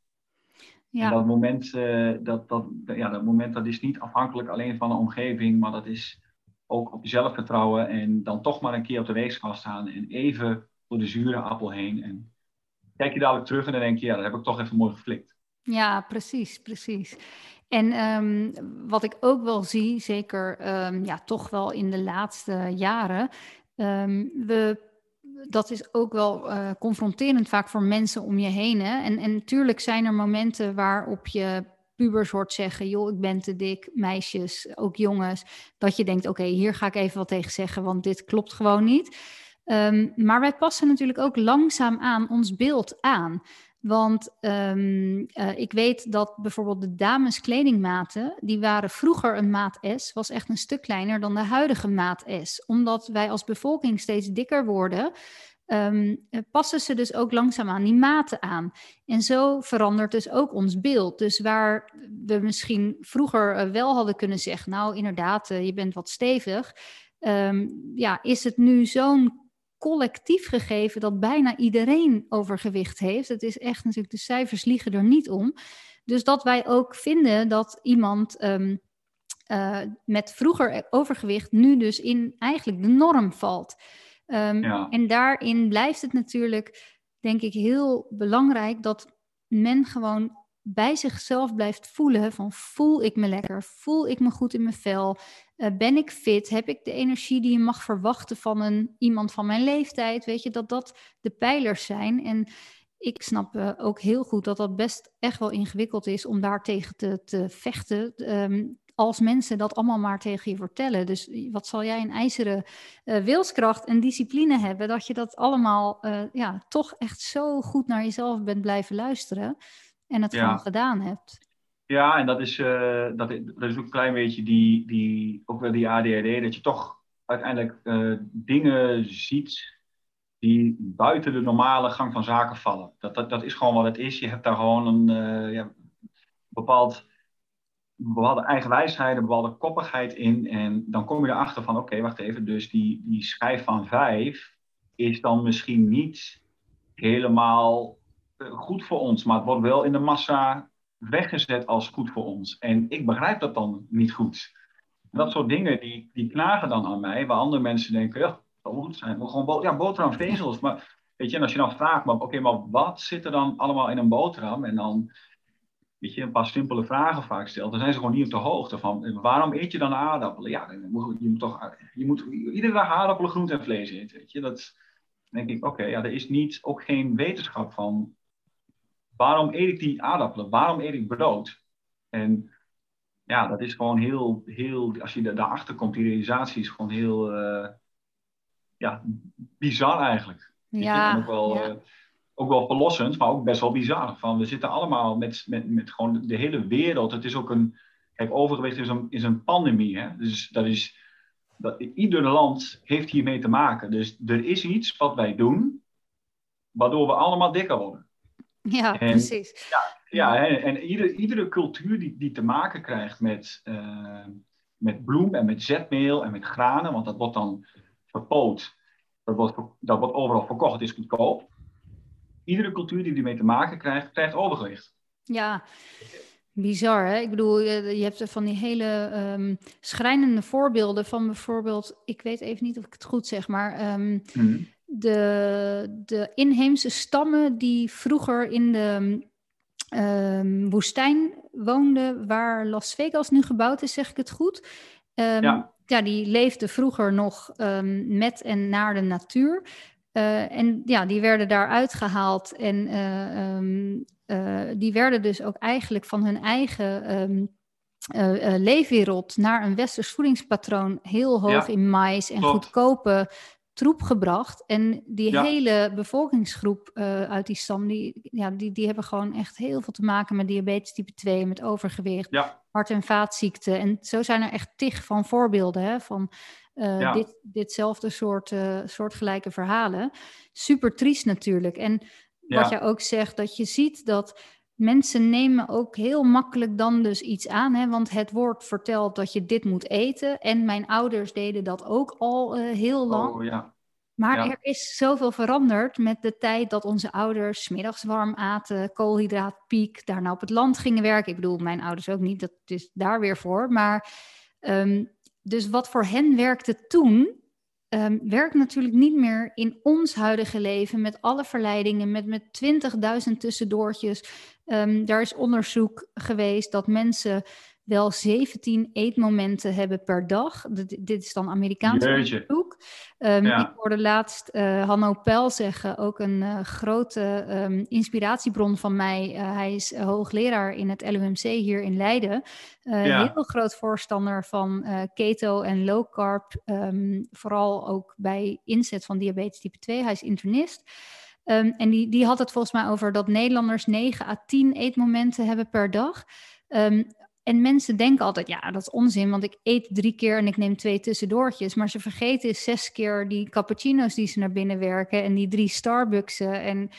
B: Ja. En dat moment, uh, dat, dat, ja, dat moment dat is niet afhankelijk alleen van de omgeving, maar dat is ook op jezelf vertrouwen en dan toch maar een keer op de weegschaal staan en even door de zure appel heen. En kijk je dadelijk terug en dan denk je, ja, dat heb ik toch even mooi geflikt.
A: Ja, precies, precies. En um, wat ik ook wel zie, zeker um, ja, toch wel in de laatste jaren, um, we, dat is ook wel uh, confronterend vaak voor mensen om je heen. Hè? En, en natuurlijk zijn er momenten waarop je pubers hoort zeggen, joh, ik ben te dik, meisjes, ook jongens, dat je denkt, oké, hier ga ik even wat tegen zeggen, want dit klopt gewoon niet. Maar wij passen natuurlijk ook langzaam aan ons beeld aan. Want um, uh, ik weet dat bijvoorbeeld de dames kledingmaten, die waren vroeger een maat S, was echt een stuk kleiner dan de huidige maat S. Omdat wij als bevolking steeds dikker worden, um, passen ze dus ook langzaamaan die maten aan. En zo verandert dus ook ons beeld. Dus waar we misschien vroeger uh, wel hadden kunnen zeggen, nou inderdaad, je bent wat stevig. Um, ja, is het nu zo'n collectief gegeven dat bijna iedereen overgewicht heeft. Het is echt natuurlijk, de cijfers liegen er niet om. Dus dat wij ook vinden dat iemand um, uh, met vroeger overgewicht nu dus in eigenlijk de norm valt. Um, ja. En daarin blijft het natuurlijk, denk ik, heel belangrijk dat men gewoon bij zichzelf blijft voelen van voel ik me lekker, voel ik me goed in mijn vel, uh, ben ik fit, heb ik de energie die je mag verwachten van een, iemand van mijn leeftijd, weet je, dat dat de pijlers zijn. En ik snap uh, ook heel goed dat dat best echt wel ingewikkeld is om daar tegen te, te vechten. Um, als mensen dat allemaal maar tegen je vertellen. Dus wat zal jij een ijzeren uh, wilskracht en discipline hebben, dat je dat allemaal ja, toch echt zo goed naar jezelf bent blijven luisteren en het ja. gewoon gedaan hebt.
B: Ja, en dat is, dat, is ook een klein beetje die, die, ook wel die ADHD, dat je toch uiteindelijk uh, dingen ziet die buiten de normale gang van zaken vallen. Dat, dat, dat is gewoon wat het is. Je hebt daar gewoon een uh, ja, bepaald, bepaalde eigenwijsheid, een bepaalde koppigheid in. En dan kom je erachter van, oké, wacht even, dus die, die schijf van vijf is dan misschien niet helemaal goed voor ons, maar het wordt wel in de massa weggezet als goed voor ons. En ik begrijp dat dan niet goed. Dat soort dingen, die, die knagen dan aan mij, waar andere mensen denken, ja, dat moet zijn. We gewoon bo ja, boterhamvezels. Maar weet je, en als je dan vraagt, maar oké, maar wat zit er dan allemaal in een boterham? En dan, weet je, een paar simpele vragen vaak stelt, dan zijn ze gewoon niet op de hoogte van, waarom eet je dan aardappelen? Ja, je moet toch, je moet iedere dag aardappelen, groente en vlees eten, weet je. Dat denk ik, oké, ja, er is niet, ook geen wetenschap van waarom eet ik die aardappelen? Waarom eet ik brood? En ja, dat is gewoon heel, heel als je daarachter komt, die realisatie is gewoon heel, uh, ja, bizar eigenlijk.
A: Ja,
B: ook wel, ja. Uh, ook wel verlossend, maar ook best wel bizar. Van, we zitten allemaal met, met, met gewoon de hele wereld. Het is ook een, kijk, overgewicht is een, is een pandemie. Hè? Dus dat is, dat, ieder land heeft hiermee te maken. Dus er is iets wat wij doen, waardoor we allemaal dikker worden.
A: Ja, precies.
B: Ja, ja, en ieder, iedere cultuur die, die te maken krijgt met, uh, met bloem en met zetmeel en met granen, want dat wordt dan verpoot. Dat wordt, dat wordt overal verkocht, het is goedkoop. Iedere cultuur die ermee te maken krijgt, krijgt overgewicht.
A: Ja, bizar hè? Ik bedoel, je hebt van die hele um, schrijnende voorbeelden van bijvoorbeeld, ik weet even niet of ik het goed zeg, maar um, de, de inheemse stammen die vroeger in de um, woestijn woonden, waar Las Vegas nu gebouwd is, zeg ik het goed. Um, ja. ja. die leefden vroeger nog um, met en naar de natuur. Uh, en ja, die werden daar uitgehaald en uh, uh, die werden dus ook eigenlijk van hun eigen leefwereld naar een westers voedingspatroon heel hoog ja. in mais en goedkope troep gebracht. En die hele bevolkingsgroep uh, uit die stam, die, ja, die, die hebben gewoon echt heel veel te maken met diabetes type 2, met overgewicht,
B: ja.
A: hart- en vaatziekten. En zo zijn er echt tig van voorbeelden hè, van uh, ja. dit, ditzelfde soort uh, soortgelijke verhalen. Super triest natuurlijk. En wat jij ook zegt, dat je ziet dat mensen nemen ook heel makkelijk dan dus iets aan. Hè? Want het wordt verteld dat je dit moet eten. En mijn ouders deden dat ook al uh, heel lang.
B: Oh, ja.
A: Maar
B: Ja.
A: er is zoveel veranderd met de tijd dat onze ouders middags warm aten, koolhydraatpiek, daarna op het land gingen werken. Ik bedoel, mijn ouders ook niet, dat is daar weer voor. Maar ehm, dus wat voor hen werkte toen, ehm, werkt natuurlijk niet meer in ons huidige leven met alle verleidingen, met, met 20.000 tussendoortjes. Ehm, daar is onderzoek geweest dat mensen wel 17 eetmomenten hebben per dag. Dit, dit is dan Amerikaans
B: Jeetje.
A: onderzoek. Ehm,
B: Ja.
A: Ik hoorde laatst eh, Hanno Pel zeggen, ook een eh, grote ehm, inspiratiebron van mij. Eh, hij is hoogleraar in het LUMC hier in Leiden.
B: Ja.
A: Heel groot voorstander van keto en low carb. ehm, vooral ook bij inzet van diabetes type 2. Hij is internist. En die, die had het volgens mij over dat Nederlanders 9 à 10 eetmomenten hebben per dag. En mensen denken altijd, ja, dat is onzin, want ik eet drie keer en ik neem twee tussendoortjes. Maar ze vergeten zes keer die cappuccino's die ze naar binnen werken en die drie Starbucksen en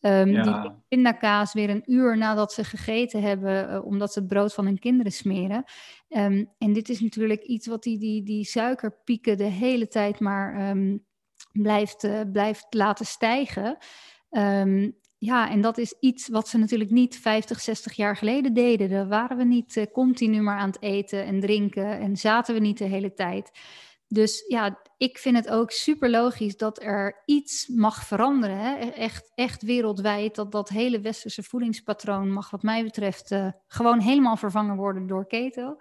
A: ehm,
B: Ja.
A: die pindakaas weer een uur nadat ze gegeten hebben, eh, omdat ze het brood van hun kinderen smeren. Ehm, en dit is natuurlijk iets wat die, die, die suikerpieken de hele tijd maar ehm, blijft, eh, blijft laten stijgen. Ja, en dat is iets wat ze natuurlijk niet 50, 60 jaar geleden deden. Daar waren we niet eh, continu maar aan het eten en drinken en zaten we niet de hele tijd. Dus ja, ik vind het ook super logisch dat er iets mag veranderen. Hè? E- Echt, echt wereldwijd. Dat dat hele westerse voedingspatroon mag, wat mij betreft, eh, gewoon helemaal vervangen worden door keto.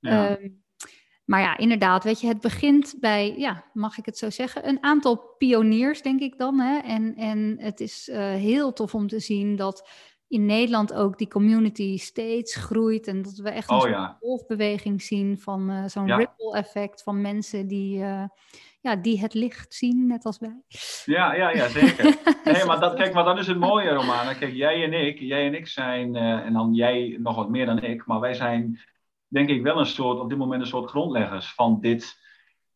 B: Ja.
A: Ehm, maar ja, inderdaad, weet je, het begint bij, ja, mag ik het zo zeggen, een aantal pioniers, denk ik dan. Hè? En, en het is eh, heel tof om te zien dat in Nederland ook die community steeds groeit. En dat we echt een
B: Oh ja.
A: golfbeweging zien van eh, zo'n
B: Ja.
A: ripple effect van mensen die, eh, ja, die het licht zien, net als wij.
B: Ja, ja, ja, zeker. Nee, maar dat, kijk, maar dat is het mooie, Romana. Kijk, jij en ik, jij en ik zijn, en dan jij nog wat meer dan ik, maar wij zijn, denk ik, wel een soort, op dit moment een soort grondleggers van dit,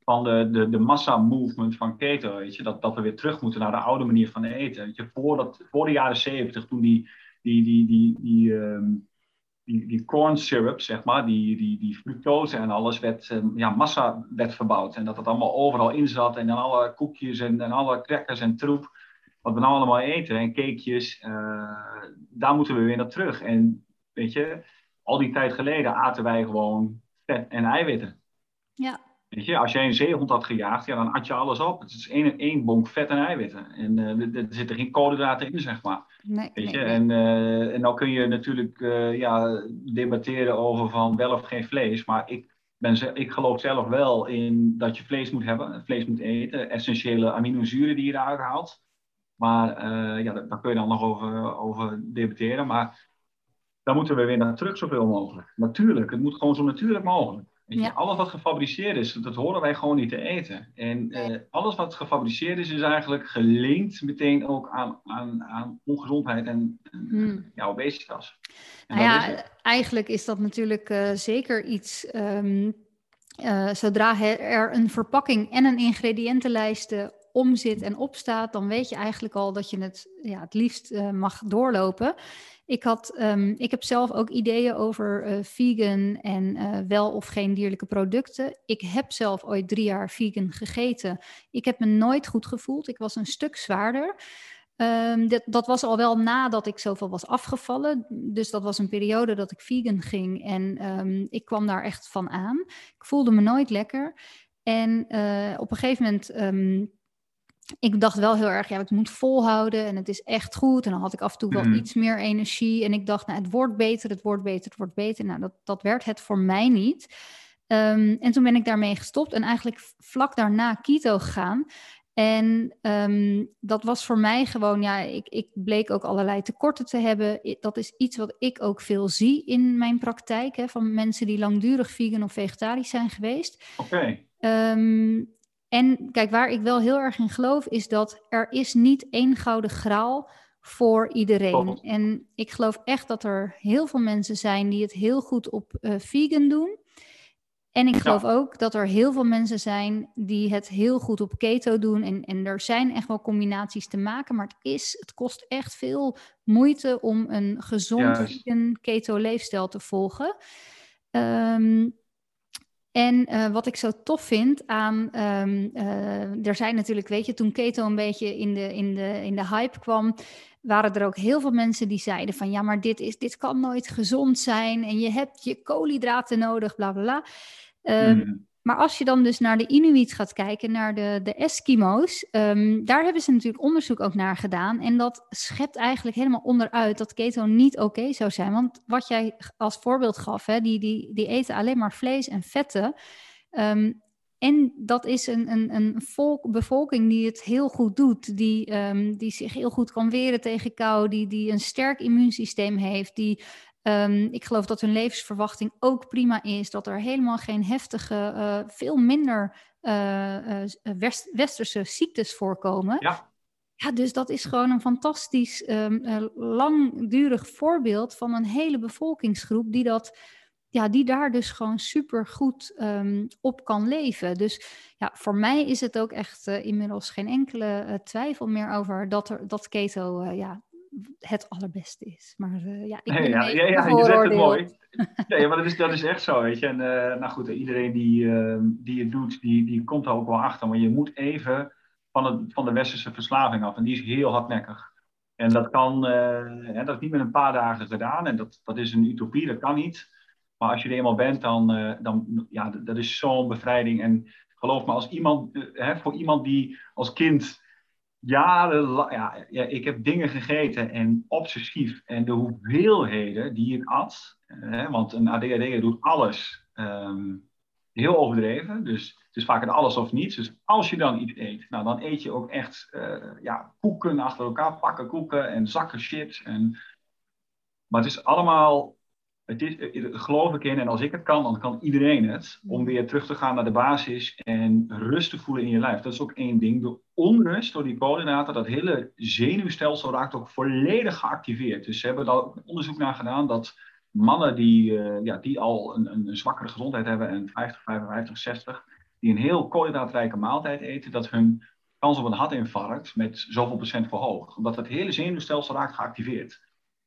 B: van de, de, de massa-movement van keto, weet je. Dat, dat we weer terug moeten naar de oude manier van eten. Weet je, voor, dat, voor de jaren zeventig, toen die, die, die, die, die, ehm, die, die corn syrup, zeg maar, die, die, die fructose en alles, werd, ehm, ja, massa werd verbouwd. En dat het allemaal overal in zat en dan alle koekjes en, en alle crackers en troep. Wat we nou allemaal eten en cakejes, eh, daar moeten we weer naar terug. En weet je, al die tijd geleden aten wij gewoon vet en eiwitten.
A: Ja,
B: Weet je, als jij een zeehond had gejaagd, ja, dan at je alles op. Het is één, één bonk vet en eiwitten. En eh, er- er zitten geen koolhydraten in, zeg maar.
A: nee,
B: Weet je?
A: nee, nee.
B: En, eh, en dan kun je natuurlijk eh, ja, debatteren over van wel of geen vlees. Maar ik, ben, ik geloof zelf wel in dat je vlees moet hebben. Vlees moet eten. Essentiële aminozuren die je eruit haalt. Maar ja, daar, daar kun je dan nog over, over debatteren. Maar daar moeten we weer naar terug zoveel mogelijk. Natuurlijk, het moet gewoon zo natuurlijk mogelijk. Weet je,
A: Ja.
B: Alles wat gefabriceerd is, dat horen wij gewoon niet te eten. En eh, alles wat gefabriceerd is, is eigenlijk gelinkt meteen ook aan, aan, aan ongezondheid en, en
A: Hmm.
B: ja, obesitas. En
A: Nou
B: is
A: ja, eigenlijk is dat natuurlijk eh, zeker iets. ehm, eh, zodra er een verpakking en een ingrediëntenlijst eh, omzit en opstaat, dan weet je eigenlijk al dat je het ja, het liefst uh, mag doorlopen. Ik, had, um, ik heb zelf ook ideeën over uh, vegan en uh, wel of geen dierlijke producten. Ik heb zelf ooit drie jaar vegan gegeten. Ik heb me nooit goed gevoeld. Ik was een stuk zwaarder. Um, dat, dat, was al wel nadat ik zoveel was afgevallen. Dus dat was een periode dat ik vegan ging. En um, ik kwam daar echt van aan. Ik voelde me nooit lekker. En op een gegeven moment ik dacht wel heel erg, ja, ik moet volhouden en het is echt goed. En dan had ik af en toe wel mm. iets meer energie. En ik dacht, nou, het wordt beter, het wordt beter, het wordt beter. Nou, dat, dat werd het voor mij niet. Um, en toen ben ik daarmee gestopt en eigenlijk vlak daarna keto gegaan. En um, dat was voor mij gewoon, ja, ik, ik bleek ook allerlei tekorten te hebben. Dat is iets wat ik ook veel zie in mijn praktijk, hè, van mensen die langdurig vegan of vegetarisch zijn geweest.
B: Oké. Okay.
A: Um, en kijk, waar ik wel heel erg in geloof, is dat er is niet één gouden graal voor iedereen. En ik geloof echt dat er heel veel mensen zijn die het heel goed op uh, vegan doen. En ik geloof ook dat er heel veel mensen zijn die het heel goed op keto doen. En, en er zijn echt wel combinaties te maken, maar het, is, het kost echt veel moeite om een gezond vegan keto leefstijl te volgen. Um, en uh, wat ik zo tof vind aan, um, uh, er zijn natuurlijk, weet je, toen keto een beetje in de, in, de, in de hype kwam, waren er ook heel veel mensen die zeiden van ja, maar dit, is, dit kan nooit gezond zijn en je hebt je koolhydraten nodig, bla bla bla. Um. Maar als je dan dus naar de Inuit gaat kijken, naar de, de Eskimo's, um, daar hebben ze natuurlijk onderzoek ook naar gedaan. En dat schept eigenlijk helemaal onderuit dat keto niet oké zou zijn. Want wat jij als voorbeeld gaf, hè, die, die, die eten alleen maar vlees en vetten. Um, en dat is een, een, een volk, bevolking die het heel goed doet, die, um, die zich heel goed kan weren tegen kou, die, die een sterk immuunsysteem heeft, die Um, ik geloof dat hun levensverwachting ook prima is. Dat er helemaal geen heftige, uh, veel minder uh, uh, west, westerse ziektes voorkomen.
B: Ja.
A: Ja, dus dat is gewoon een fantastisch um, langdurig voorbeeld van een hele bevolkingsgroep die, dat, ja, die daar dus gewoon super goed um, op kan leven. Dus ja, voor mij is het ook echt inmiddels geen enkele twijfel meer over dat, er, dat keto ja, het allerbeste is. Maar uh, ja, ik ben
B: ja, ja, ja, je zegt het mooi. Nee, maar dat is, dat is echt zo, weet je. En uh, nou goed, iedereen die, uh, die het doet, die, die komt er ook wel achter. Maar je moet even van, het, van de westerse verslaving af. En die is heel hardnekkig. En dat kan, hè, dat is niet met een paar dagen gedaan. En dat, dat is een utopie, dat kan niet. Maar als je er eenmaal bent, dan, dan ja, dat is zo'n bevrijding. En geloof me, als iemand, hè, voor iemand die als kind jarenlang, ja, ja, ik heb dingen gegeten en obsessief. En de hoeveelheden die ik at, hè, want een ADHD doet alles um, heel overdreven. Dus het is vaak een alles of niets. Dus als je dan iets eet, nou, dan eet je ook echt uh, ja, koeken achter elkaar, pakken koeken en zakken chips. En... Maar het is allemaal het is, eh, geloof ik in, en als ik het kan, dan kan iedereen het, om weer terug te gaan naar de basis en rust te voelen in je lijf. Dat is ook één ding. De onrust door die koolhydraten, dat hele zenuwstelsel raakt ook volledig geactiveerd. Dus ze hebben daar ook onderzoek naar gedaan dat mannen die, uh, ja, die al een, een, zwakkere gezondheid hebben, en 50, 55, 60, die een heel koolhydraatrijke maaltijd eten, dat hun kans op een hartinfarct met zoveel procent verhoogt. Omdat het hele zenuwstelsel raakt geactiveerd.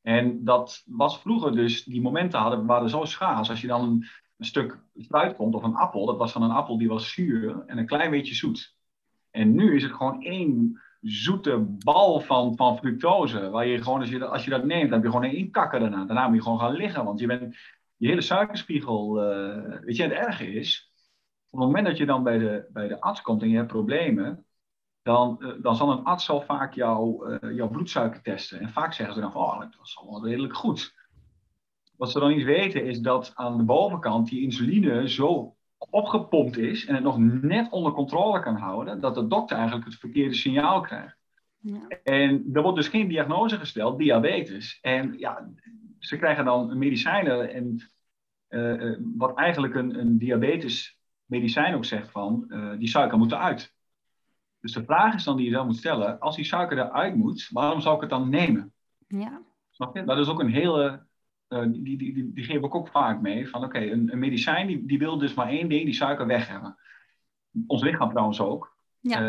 B: En dat was vroeger dus, die momenten hadden, waren zo schaars. Als je dan een, een, stuk fruit komt of een appel, dat was dan een appel die was zuur en een klein beetje zoet. En nu is het gewoon één zoete bal van, van fructose. Waar je gewoon, als je, als je dat neemt, dan heb je gewoon één kakker daarna. Daarna moet je gewoon gaan liggen, want je bent je hele suikerspiegel. Uh, weet je, het erge is, op het moment dat je dan bij de, bij de arts komt en je hebt problemen, dan, uh, dan zal een arts al vaak jou, uh, jouw bloedsuiker testen. En vaak zeggen ze dan van, oh, dat was allemaal redelijk goed. Wat ze dan niet weten is dat aan de bovenkant die insuline zo opgepompt is en het nog net onder controle kan houden, dat de dokter eigenlijk het verkeerde signaal krijgt. Ja. En er wordt dus geen diagnose gesteld, diabetes. En ja, ze krijgen dan medicijnen en uh, wat eigenlijk een, een diabetes medicijn ook zegt van, die suiker moet eruit. Dus de vraag is dan die je dan moet stellen, als die suiker eruit moet, waarom zou ik het dan nemen?
A: Ja.
B: Snap je? Dat is ook een hele, uh, die, die, die, die geef ik ook vaak mee, van oké, okay, een, een, medicijn die, die wil dus maar één ding, die suiker weg hebben. Ons lichaam trouwens ook.
A: Ja.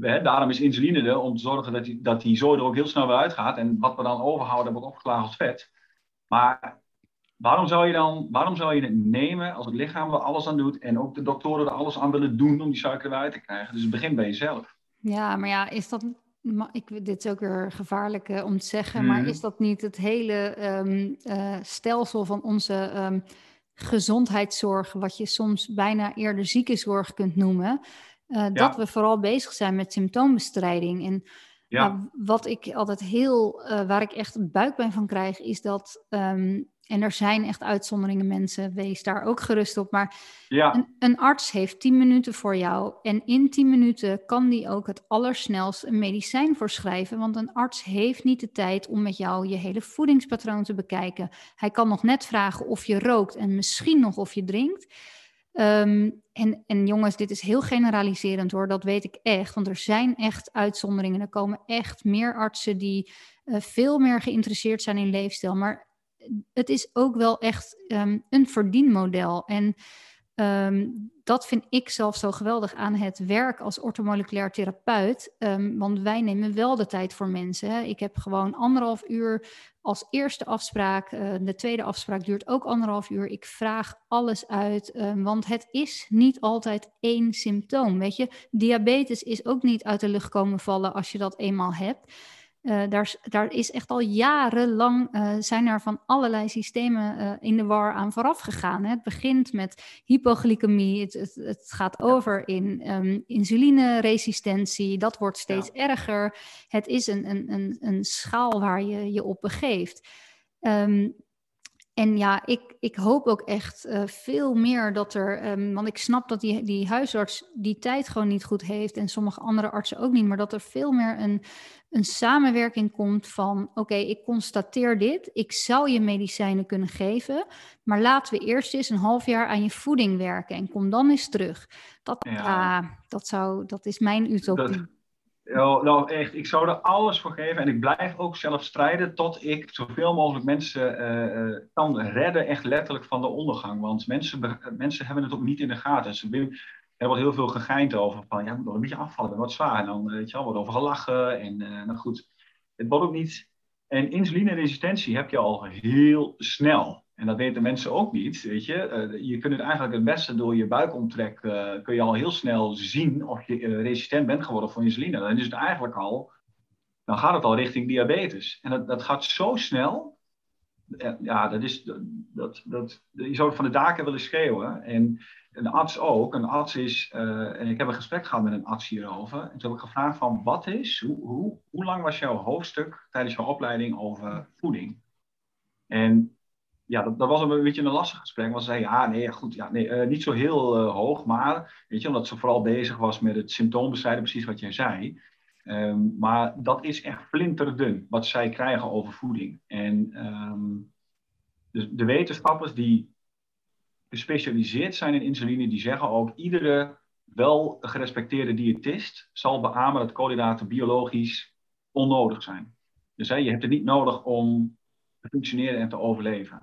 B: Hè, daarom is insuline er om te zorgen dat die, dat die zooi er ook heel snel weer uitgaat. En wat we dan overhouden wordt opgeslagen als vet. Maar waarom zou je dan waarom zou je het nemen als het lichaam er alles aan doet en ook de doktoren er alles aan willen doen om die suiker eruit te krijgen? Dus het begint bij jezelf.
A: Ja, maar ja, is dat. Ik, dit is ook weer gevaarlijk uh, om te zeggen, maar mhm. is dat niet het hele um, uh, stelsel van onze um, gezondheidszorg, wat je soms bijna eerder ziekenzorg kunt noemen, uh, dat we vooral bezig zijn met symptoombestrijding? En ja. Nou, wat ik altijd heel, waar ik echt buikpijn van krijg, is dat um, en er zijn echt uitzonderingen, mensen, wees daar ook gerust op. Maar ja. een, een, arts heeft 10 minuten voor jou. En in 10 minuten kan die ook het allersnelst een medicijn voorschrijven. Want een arts heeft niet de tijd om met jou je hele voedingspatroon te bekijken. Hij kan nog net vragen of je rookt en misschien nog of je drinkt. Ehm, en, en jongens, dit is heel generaliserend hoor, dat weet ik echt. Want er zijn echt uitzonderingen. Er komen echt meer artsen die uh, veel meer geïnteresseerd zijn in leefstijl. Maar het is ook wel echt um, een verdienmodel. En um, dat vind ik zelf zo geweldig aan het werk als ortomoleculair therapeut. Um, want wij nemen wel de tijd voor mensen. Hè. Ik heb gewoon anderhalf uur als eerste afspraak. Uh, de tweede afspraak duurt ook anderhalf uur. Ik vraag alles uit, want het is niet altijd één symptoom. Weet je, diabetes is ook niet uit de lucht komen vallen als je dat eenmaal hebt. Uh, daar, daar, is echt al jarenlang uh, zijn er van allerlei systemen uh, in de war aan vooraf gegaan. Hè. Het begint met hypoglycemie, het, het, het gaat over in um, insulineresistentie, dat wordt steeds ja. erger. Het is een, een, een, een, schaal waar je je op begeeft. Um, en ja, ik, ik hoop ook echt uh, veel meer dat er, um, want ik snap dat die, die huisarts die tijd gewoon niet goed heeft en sommige andere artsen ook niet, maar dat er veel meer een, een samenwerking komt van, oké, okay, ik constateer dit, ik zou je medicijnen kunnen geven, maar laten we eerst eens een half jaar aan je voeding werken en kom dan eens terug. Dat, ja. dat, zou, dat is mijn utopie.
B: Dat Nou, echt, ik zou er alles voor geven en ik blijf ook zelf strijden tot ik zoveel mogelijk mensen uh, kan redden, echt letterlijk van de ondergang. Want mensen, mensen hebben het ook niet in de gaten. Ze, wordt heel veel gegeind over van, ja, moet nog een beetje afvallen, wat zwaar. En dan, weet je wel, wordt over gelachen en nou goed. Het wordt ook niet... En insulineresistentie heb je al heel snel. En dat weten mensen ook niet, weet je. Uh, je kunt het eigenlijk het beste door je buikomtrek, uh, kun je al heel snel zien of je uh, resistent bent geworden voor insuline. Dan is het eigenlijk al, dan gaat het al richting diabetes. En dat, dat gaat zo snel, ja, dat is, dat, dat, je zou van de daken willen schreeuwen. En een arts ook, een arts is, en ik heb een gesprek gehad met een arts hierover. En toen heb ik gevraagd van, wat is, hoe, hoe, hoe lang was jouw hoofdstuk tijdens jouw opleiding over voeding? En ja, dat, dat, was een beetje een lastig gesprek. Want ze zei, ja, nee, goed, ja, nee, uh, niet zo heel uh, hoog. Maar, weet je, omdat ze vooral bezig was met het symptoombestrijden, precies wat jij zei. Um, maar dat is echt flinterdun, wat zij krijgen over voeding. En um, dus de wetenschappers die gespecialiseerd zijn in insuline, die zeggen ook, iedere wel gerespecteerde diëtist zal beamen dat koolhydraten biologisch onnodig zijn. Dus hè, je hebt het niet nodig om te functioneren en te overleven.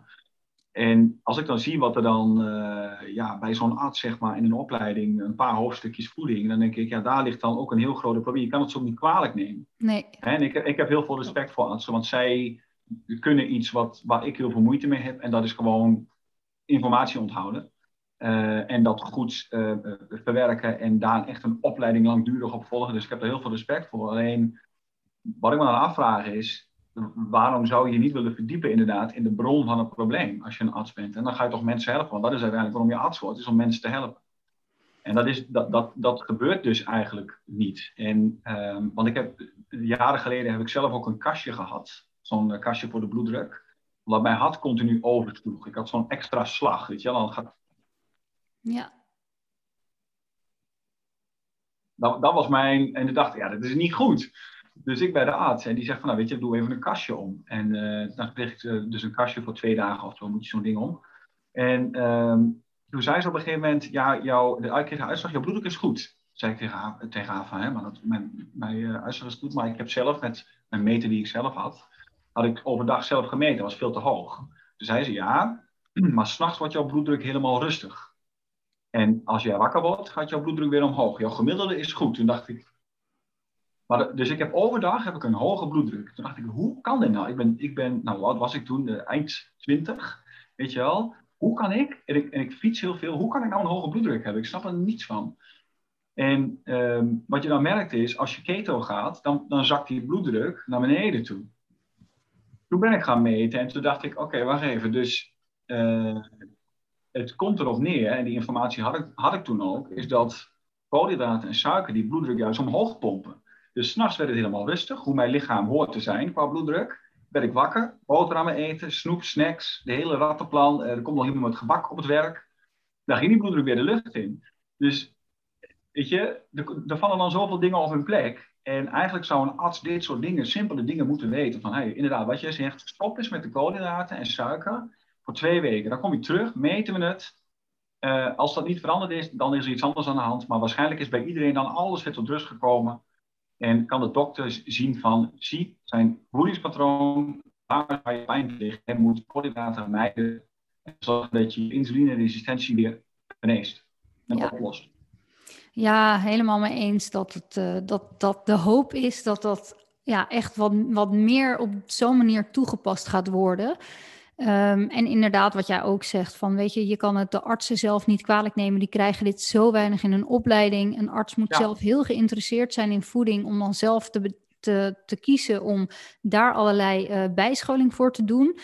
B: En als ik dan zie wat er dan uh, ja, bij zo'n arts, zeg maar, in een opleiding, een paar hoofdstukjes voeding, dan denk ik, ja, daar ligt dan ook een heel groot probleem. Je kan het zo niet kwalijk nemen.
A: Nee.
B: En ik, ik heb heel veel respect voor artsen, want zij kunnen iets wat, waar ik heel veel moeite mee heb, en dat is gewoon informatie onthouden. Uh, en dat goed uh, verwerken en daar echt een opleiding langdurig op volgen. Dus ik heb er heel veel respect voor. Alleen, wat ik me dan afvraag is, waarom zou je niet willen verdiepen inderdaad in de bron van het probleem als je een arts bent? En dan ga je toch mensen helpen, want dat is uiteindelijk waarom je arts wordt, is om mensen te helpen. En dat, is, dat, dat, dat gebeurt dus eigenlijk niet. En, um, want ik heb, jaren geleden heb ik zelf ook een kastje gehad, zo'n kastje voor de bloeddruk, wat mijn hart continu oversloeg. Ik had zo'n extra slag, weet je wel. Dan gaat...
A: Ja.
B: Dat, dat was mijn, en ik dacht, ja, dat is niet goed. Dus ik bij de arts en die zegt van, nou weet je, doe even een kastje om. En uh, dan kreeg ik uh, dus een kastje voor twee dagen of zo, moet je zo'n ding om. En um, toen zei ze op een gegeven moment, ja, jouw, de, een uitslag, jouw bloeddruk is goed. Zei ik tegen haar, tegen haar van, hè, maar dat, mijn, mijn uh, uitslag is goed, maar ik heb zelf met mijn meter die ik zelf had, had ik overdag zelf gemeten, dat was veel te hoog. Dus zei ze, ja, maar s'nachts wordt jouw bloeddruk helemaal rustig. En als jij wakker wordt, gaat jouw bloeddruk weer omhoog. Jouw gemiddelde is goed. Toen dacht ik. Dus ik heb overdag heb ik een hoge bloeddruk. Toen dacht ik, hoe kan dit nou? Ik ben, ik ben nou wat was ik toen? eind 20, weet je wel. Hoe kan ik en, ik, en ik fiets heel veel, hoe kan ik nou een hoge bloeddruk hebben? Ik snap er niets van. En ehm, wat je dan merkt is, als je keto gaat, dan, dan zakt die bloeddruk naar beneden toe. Toen ben ik gaan meten en toen dacht ik, oké, wacht even. Dus uh, het komt erop neer, en die informatie had ik, had ik toen ook, is dat koolhydraten en suiker die bloeddruk juist omhoog pompen. Dus s'nachts werd het helemaal rustig, hoe mijn lichaam hoort te zijn qua bloeddruk. Werd ik wakker, boterhammen eten, snoep, snacks, de hele rattenplan. Er komt nog iemand met gebak op het werk. Daar ging die bloeddruk weer de lucht in. Dus, weet je, er, vallen dan zoveel dingen op hun plek. En eigenlijk zou een arts dit soort dingen, simpele dingen moeten weten. Van, hey, inderdaad, wat jij zegt, stop eens met de koolhydraten en suiker voor twee weken. Dan kom je terug, meten we het. Uh, als dat niet veranderd is, dan is er iets anders aan de hand. Maar waarschijnlijk is bij iedereen dan alles weer tot rust gekomen. En kan de dokter zien van, zie, zijn voedingspatroon, waar je pijn ligt, en moet koolhydraten mijden. En zorgen dat je insulineresistentie weer geneest en ja. oplost.
A: Ja, helemaal mee eens dat, het, uh, dat, dat de hoop is dat dat ja, echt wat, wat meer op zo'n manier toegepast gaat worden. Um, en inderdaad, wat jij ook zegt, van weet je, je kan het de artsen zelf niet kwalijk nemen. Die krijgen dit zo weinig in hun opleiding. Een arts moet zelf heel geïnteresseerd zijn in voeding om dan zelf te, te, te kiezen om daar allerlei uh, bijscholing voor te doen.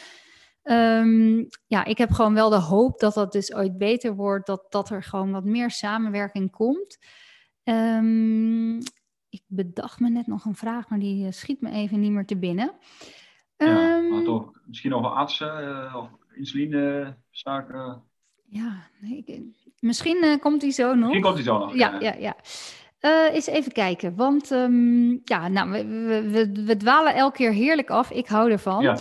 A: Um, ja, ik heb gewoon wel de hoop dat dat dus ooit beter wordt, dat, dat er gewoon wat meer samenwerking komt. Um, ik bedacht me net nog een vraag, maar die eh, schiet me even niet meer te binnen.
B: Ja, um, maar toch, misschien over artsen uh, of insuline, suiker.
A: Ja, nee, misschien uh, komt die zo nog.
B: Misschien komt die zo nog.
A: Ja, ja, ja. Uh, eens even kijken, want um, ja, nou, we, we, we, dwalen elke keer heerlijk af. Ik hou ervan. Ja,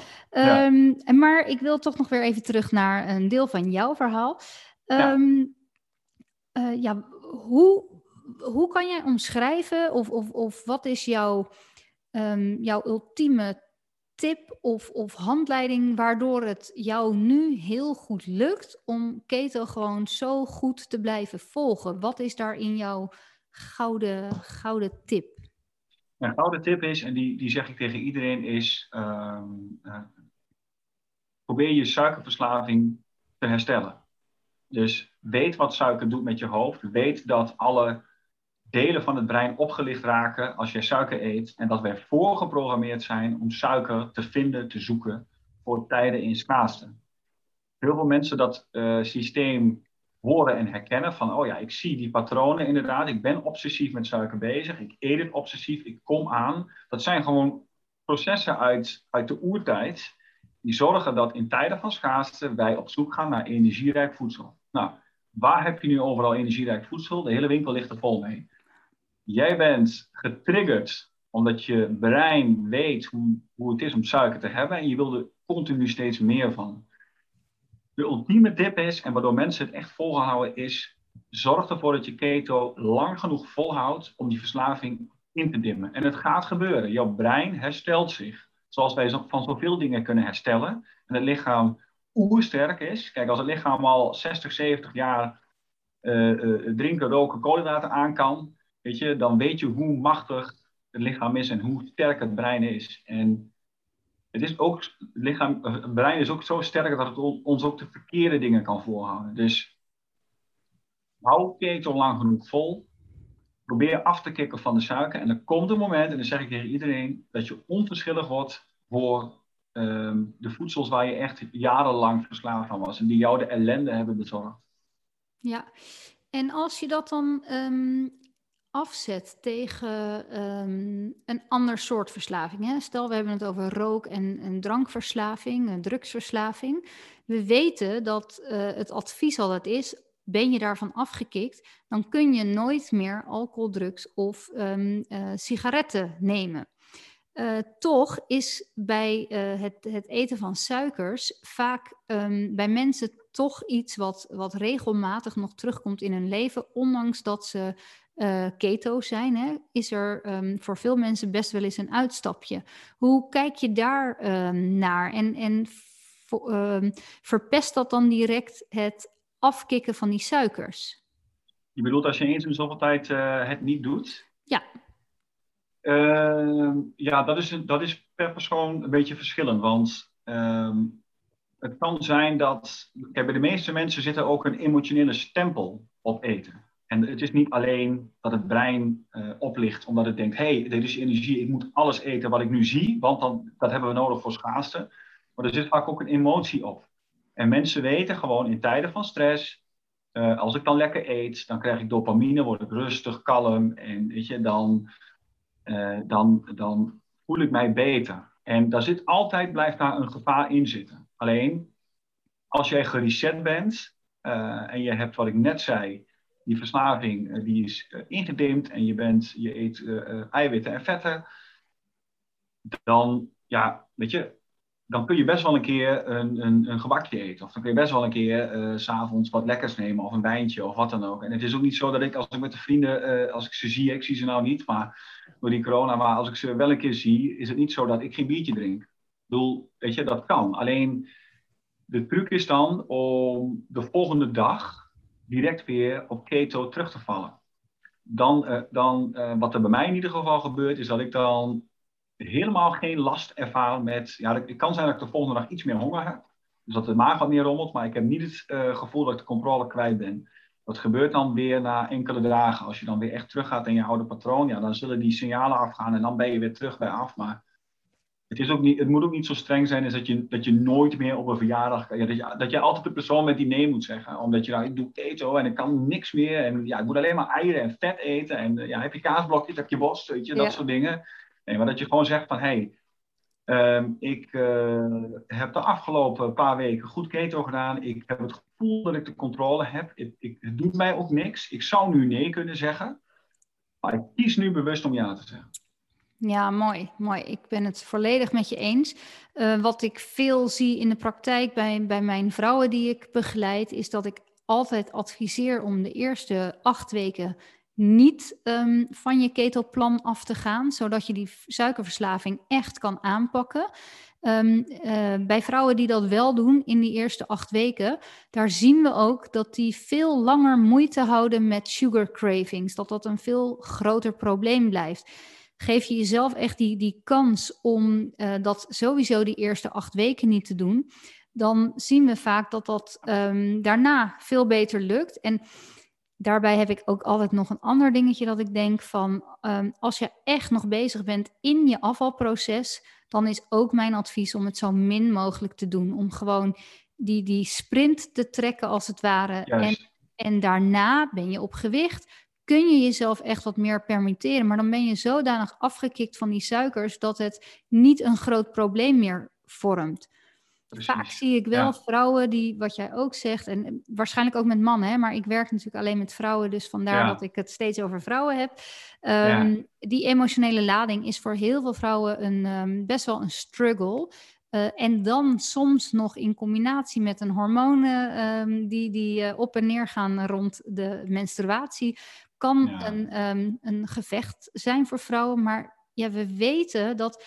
A: um, ja. Maar ik wil toch nog weer even terug naar een deel van jouw verhaal. Um, ja. Uh, ja, hoe, hoe kan jij omschrijven of, of, of wat is jouw, jouw ultieme tip of, of handleiding waardoor het jou nu heel goed lukt om keto gewoon zo goed te blijven volgen? Wat is daar in jouw gouden, gouden tip?
B: Mijn gouden tip is, en die, die zeg ik tegen iedereen, is uh, uh, probeer je suikerverslaving te herstellen. Dus weet wat suiker doet met je hoofd. Weet dat alle delen van het brein opgelicht raken als je suiker eet. En dat wij voorgeprogrammeerd zijn om suiker te vinden, te zoeken voor tijden in schaarste. Heel veel mensen dat uh, systeem horen en herkennen van, oh ja, ik zie die patronen inderdaad. Ik ben obsessief met suiker bezig. Ik eet het obsessief. Ik kom aan. Dat zijn gewoon processen uit, uit de oertijd. Die zorgen dat in tijden van schaarste wij op zoek gaan naar energierijk voedsel. Nou, waar heb je nu overal energierijk voedsel? De hele winkel ligt er vol mee. Jij bent getriggerd omdat je brein weet hoe, het is om suiker te hebben en je wil er continu steeds meer van. De ultieme tip is, en waardoor mensen het echt volhouden, is zorg ervoor dat je keto lang genoeg volhoudt om die verslaving in te dimmen. En het gaat gebeuren. Jouw brein herstelt zich. Zoals wij van zoveel dingen kunnen herstellen. En het lichaam oersterk is. Kijk, als het lichaam al 60, 70 jaar uh, uh, drinken, roken, koolhydraten aan kan, weet je, dan weet je hoe machtig het lichaam is en hoe sterk het brein is. En het, is ook, het, lichaam, brein is ook zo sterk dat het ons ook de verkeerde dingen kan voorhouden. Dus hou keto lang genoeg vol. Probeer af te kicken van de suiker. En er komt een moment, en dan zeg ik tegen iedereen, dat je onverschillig wordt voor um, de voedsels waar je echt jarenlang verslaafd aan was. En die jou de ellende hebben bezorgd.
A: Ja, en als je dat dan um, afzet tegen um, een ander soort verslaving. Hè? Stel, we hebben het over rook- en, en drankverslaving, een drugsverslaving. We weten dat uh, het advies altijd is, ben je daarvan afgekikt, dan kun je nooit meer alcohol, drugs of um, uh, sigaretten nemen. Toch is bij het, het, eten van suikers vaak um, bij mensen toch iets wat, wat regelmatig nog terugkomt in hun leven, ondanks dat ze uh, keto zijn, hè, is er um, voor veel mensen best wel eens een uitstapje. Hoe kijk je daar um, naar? En, en um, verpest dat dan direct het afkicken van die suikers?
B: Je bedoelt als je eens in zoveel tijd uh, het niet doet?
A: Ja.
B: Uh, ja, dat is, dat is per persoon een beetje verschillend. Want het kan zijn dat. Kijk, bij de meeste mensen zit er ook een emotionele stempel op eten. En het is niet alleen dat het brein uh, oplicht omdat het denkt: hé, hey, dit is energie, ik moet alles eten wat ik nu zie, want dan, dat hebben we nodig voor schaarste. Maar er zit vaak ook een emotie op. En mensen weten gewoon in tijden van stress, uh, als ik dan lekker eet, dan krijg ik dopamine, word ik rustig, kalm en weet je, dan, uh, dan, dan voel ik mij beter. En daar zit altijd, blijft daar een gevaar in zitten. Alleen, als jij gereset bent en je hebt wat ik net zei, die verslaving die is ingedimd en je, bent, je eet eiwitten en vetten, dan, ja, weet je, dan kun je best wel een keer een, een, een gebakje eten. Of dan kun je best wel een keer uh, s'avonds wat lekkers nemen. Of een wijntje of wat dan ook. En het is ook niet zo dat ik als ik met de vrienden, als ik ze zie, ik zie ze nou niet, maar door die corona, maar als ik ze wel een keer zie, is het niet zo dat ik geen biertje drink. Ik bedoel, weet je, dat kan. Alleen de truc is dan om de volgende dag direct weer op keto terug te vallen. Dan, uh, dan wat er bij mij in ieder geval gebeurt, is dat ik dan helemaal geen last ervaren met. Ja, het kan zijn dat ik de volgende dag iets meer honger heb. Dus dat de maag wat meer rommelt, maar ik heb niet het uh, gevoel dat ik de controle kwijt ben. Dat gebeurt dan weer na enkele dagen. Als je dan weer echt teruggaat in je oude patroon, ja, dan zullen die signalen afgaan en dan ben je weer terug bij af. Maar het, is ook niet, het moet ook niet zo streng zijn is dat, je, dat je nooit meer op een verjaardag. Ja, dat, je, dat je altijd de persoon met die nee moet zeggen. Omdat je nou, ik doe keto en ik kan niks meer. En ja, ik moet alleen maar eieren en vet eten. En ja, heb je kaasblokjes, heb je worst, weet je, dat soort dingen. Nee, maar dat je gewoon zegt van hé, hey, um, ik uh, heb de afgelopen paar weken goed keto gedaan. Ik heb het gevoel dat ik de controle heb. Ik, ik, het doet mij ook niks. Ik zou nu nee kunnen zeggen. Maar ik kies nu bewust om ja te zeggen.
A: Ja, mooi, mooi. Ik ben het volledig met je eens. Uh, wat ik veel zie in de praktijk bij, bij mijn vrouwen die ik begeleid, is dat ik altijd adviseer om de eerste acht weken niet um, van je ketelplan af te gaan, zodat je die suikerverslaving echt kan aanpakken. Um, uh, bij vrouwen die dat wel doen in die eerste acht weken, daar zien we ook dat die veel langer moeite houden met sugar cravings, dat dat een veel groter probleem blijft. Geef je jezelf echt die, die kans om uh, dat sowieso die eerste acht weken niet te doen, dan zien we vaak dat dat um, daarna veel beter lukt. En daarbij heb ik ook altijd nog een ander dingetje dat ik denk van um, als je echt nog bezig bent in je afvalproces, dan is ook mijn advies om het zo min mogelijk te doen. Om gewoon die, die sprint te trekken als het ware. En, en daarna ben je op gewicht. Kun je jezelf echt wat meer permitteren. Maar dan ben je zodanig afgekikt van die suikers dat het niet een groot probleem meer vormt. Precies. Vaak zie ik wel ja. vrouwen die, wat jij ook zegt, en waarschijnlijk ook met mannen, hè, maar ik werk natuurlijk alleen met vrouwen, dus vandaar ja. dat ik het steeds over vrouwen heb. Um, ja. Die emotionele lading is voor heel veel vrouwen een, um, best wel een struggle. Uh, en dan soms nog in combinatie met een hormonen um, die, die uh, op en neer gaan rond de menstruatie, kan een, een gevecht zijn voor vrouwen. Maar ja, we weten dat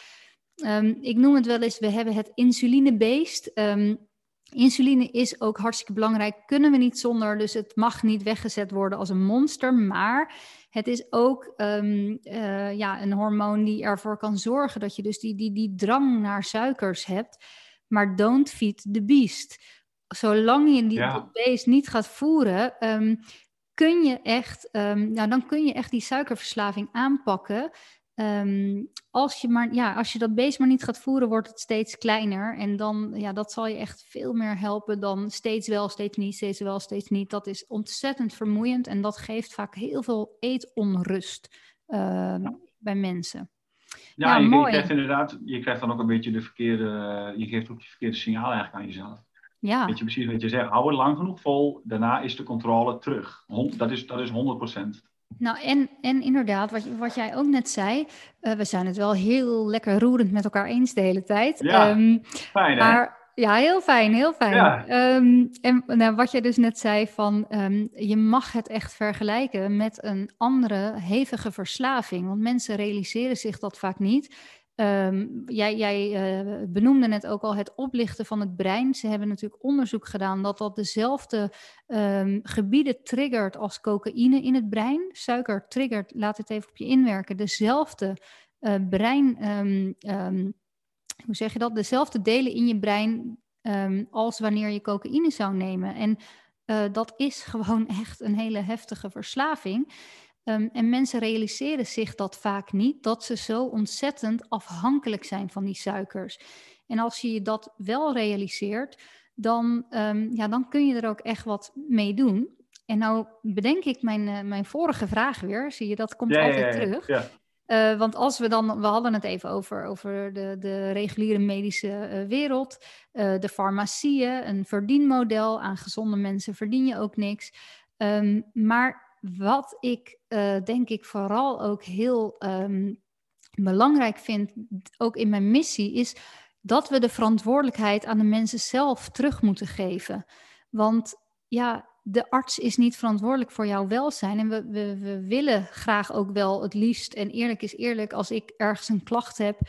A: Um, ik noem het wel eens, we hebben het insulinebeest. Um, insuline is ook hartstikke belangrijk, kunnen we niet zonder, dus het mag niet weggezet worden als een monster. Maar het is ook um, uh, ja, een hormoon die ervoor kan zorgen dat je dus die, die, die drang naar suikers hebt. Maar don't feed the beast. Zolang je die ja. beest niet gaat voeren, kun je echt, nou, dan kun je echt die suikerverslaving aanpakken. Um, als, je maar, ja, als je dat beest maar niet gaat voeren, wordt het steeds kleiner. En dan, ja, dat zal je echt veel meer helpen dan steeds wel, steeds niet, steeds wel, steeds niet. Dat is ontzettend vermoeiend en dat geeft vaak heel veel eetonrust uh, ja. bij mensen.
B: Ja, ja je, krijgt inderdaad, je krijgt dan ook een beetje de verkeerde, je geeft ook het verkeerde signaal eigenlijk aan jezelf.
A: Ja.
B: Weet je precies wat je zegt, hou het lang genoeg vol, daarna is de controle terug. Dat is, dat is 100%.
A: Nou, en, en inderdaad, wat, wat jij ook net zei, uh, we zijn het wel heel lekker roerend met elkaar eens de hele tijd.
B: Ja, um, fijn hè? Maar,
A: ja, heel fijn, heel fijn. Ja. Um, en nou, wat jij dus net zei van, um, je mag het echt vergelijken met een andere hevige verslaving. Want mensen realiseren zich dat vaak niet. Ehm, jij jij uh, benoemde net ook al het oplichten van het brein. Ze hebben natuurlijk onderzoek gedaan dat dat dezelfde um, gebieden triggert als cocaïne in het brein. Suiker triggert, laat het even op je inwerken, dezelfde uh, brein, um, hoe zeg je dat, dezelfde delen in je brein als wanneer je cocaïne zou nemen. En uh, dat is gewoon echt een hele heftige verslaving. Um, en mensen realiseren zich dat vaak niet, dat ze zo ontzettend afhankelijk zijn van die suikers. En als je je dat wel realiseert, dan, um, ja, dan kun je er ook echt wat mee doen. En nou bedenk ik mijn, uh, mijn vorige vraag weer. Zie je, dat komt
B: ja,
A: altijd
B: ja, ja,
A: terug. Uh, want als we dan, we hadden het even over, over de, de reguliere medische uh, wereld, de farmacieën, een verdienmodel. Aan gezonde mensen verdien je ook niks. Um, maar wat ik denk ik vooral ook heel um, belangrijk vind, ook in mijn missie, is dat we de verantwoordelijkheid aan de mensen zelf terug moeten geven. Want ja, de arts is niet verantwoordelijk voor jouw welzijn. En we, we, we willen graag ook wel het liefst, en eerlijk is eerlijk, als ik ergens een klacht heb,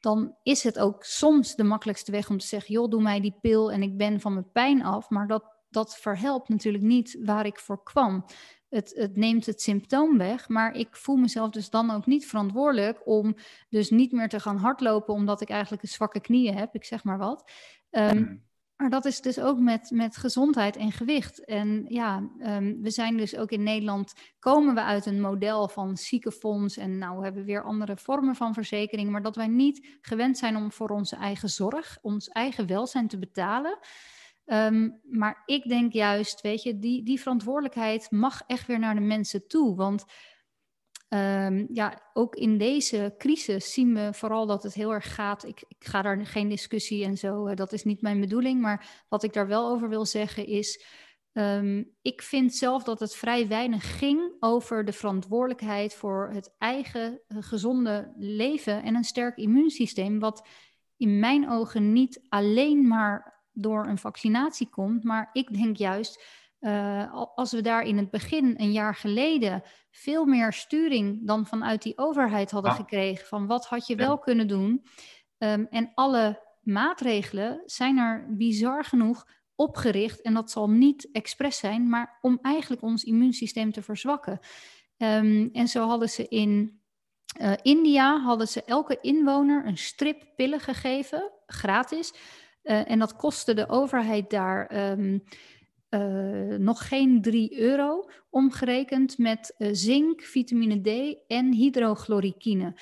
A: dan is het ook soms de makkelijkste weg om te zeggen: joh, doe mij die pil en ik ben van mijn pijn af. Maar dat, dat verhelpt natuurlijk niet waar ik voor kwam. Het, het neemt het symptoom weg, maar ik voel mezelf dus dan ook niet verantwoordelijk om dus niet meer te gaan hardlopen omdat ik eigenlijk een zwakke knieën heb, ik zeg maar wat. Um, maar dat is dus ook met, met gezondheid en gewicht. En ja, um, we zijn dus ook in Nederland, komen we uit een model van ziekenfonds. En nou we hebben we weer andere vormen van verzekering. Maar dat wij niet gewend zijn om voor onze eigen zorg, ons eigen welzijn te betalen. Um, maar ik denk juist, weet je, die, die verantwoordelijkheid mag echt weer naar de mensen toe. Want Um, ja, ook in deze crisis zien we vooral dat het heel erg gaat. Ik, ik ga daar geen discussie en zo, uh, dat is niet mijn bedoeling. Maar wat ik daar wel over wil zeggen is. Um, ik vind zelf dat het vrij weinig ging over de verantwoordelijkheid voor het eigen uh, gezonde leven en een sterk immuunsysteem. Wat in mijn ogen niet alleen maar door een vaccinatie komt, maar ik denk juist uh, als we daar in het begin, een jaar geleden, veel meer sturing dan vanuit die overheid hadden
B: Ja.
A: gekregen. Van wat had je
B: Ja.
A: wel kunnen doen. Um, en alle maatregelen zijn er bizar genoeg opgericht. En dat zal niet expres zijn, maar om eigenlijk ons immuunsysteem te verzwakken. Um, en zo hadden ze in uh, India hadden ze elke inwoner een strip pillen gegeven, gratis. Uh, en dat kostte de overheid daar. Um, uh, nog geen 3 euro, omgerekend met uh, zink, vitamine D en hydrochloroquine.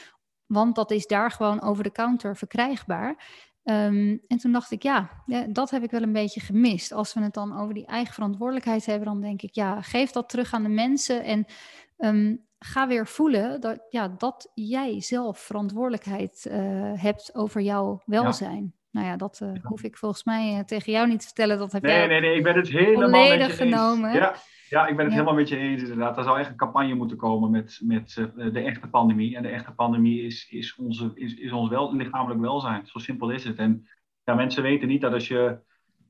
A: Want dat is daar gewoon over de counter verkrijgbaar. Um, en toen dacht ik, ja, ja, dat heb ik wel een beetje gemist. Als we het dan over die eigen verantwoordelijkheid hebben, dan denk ik, ja, geef dat terug aan de mensen en um, ga weer voelen dat, ja, dat jij zelf verantwoordelijkheid hebt over jouw welzijn. Ja. Nou ja, dat uh, hoef ik volgens mij uh, tegen jou niet te vertellen. Dat heb
B: nee,
A: jij
B: nee, nee, ik ben het helemaal met je
A: genomen.
B: Eens. Ja, ja, ik ben het ja. helemaal met je eens inderdaad. Er zou echt een campagne moeten komen met, met uh, de echte pandemie. En de echte pandemie is, is, onze, is, is ons wel, lichamelijk welzijn. Zo simpel is het. En ja, mensen weten niet dat als je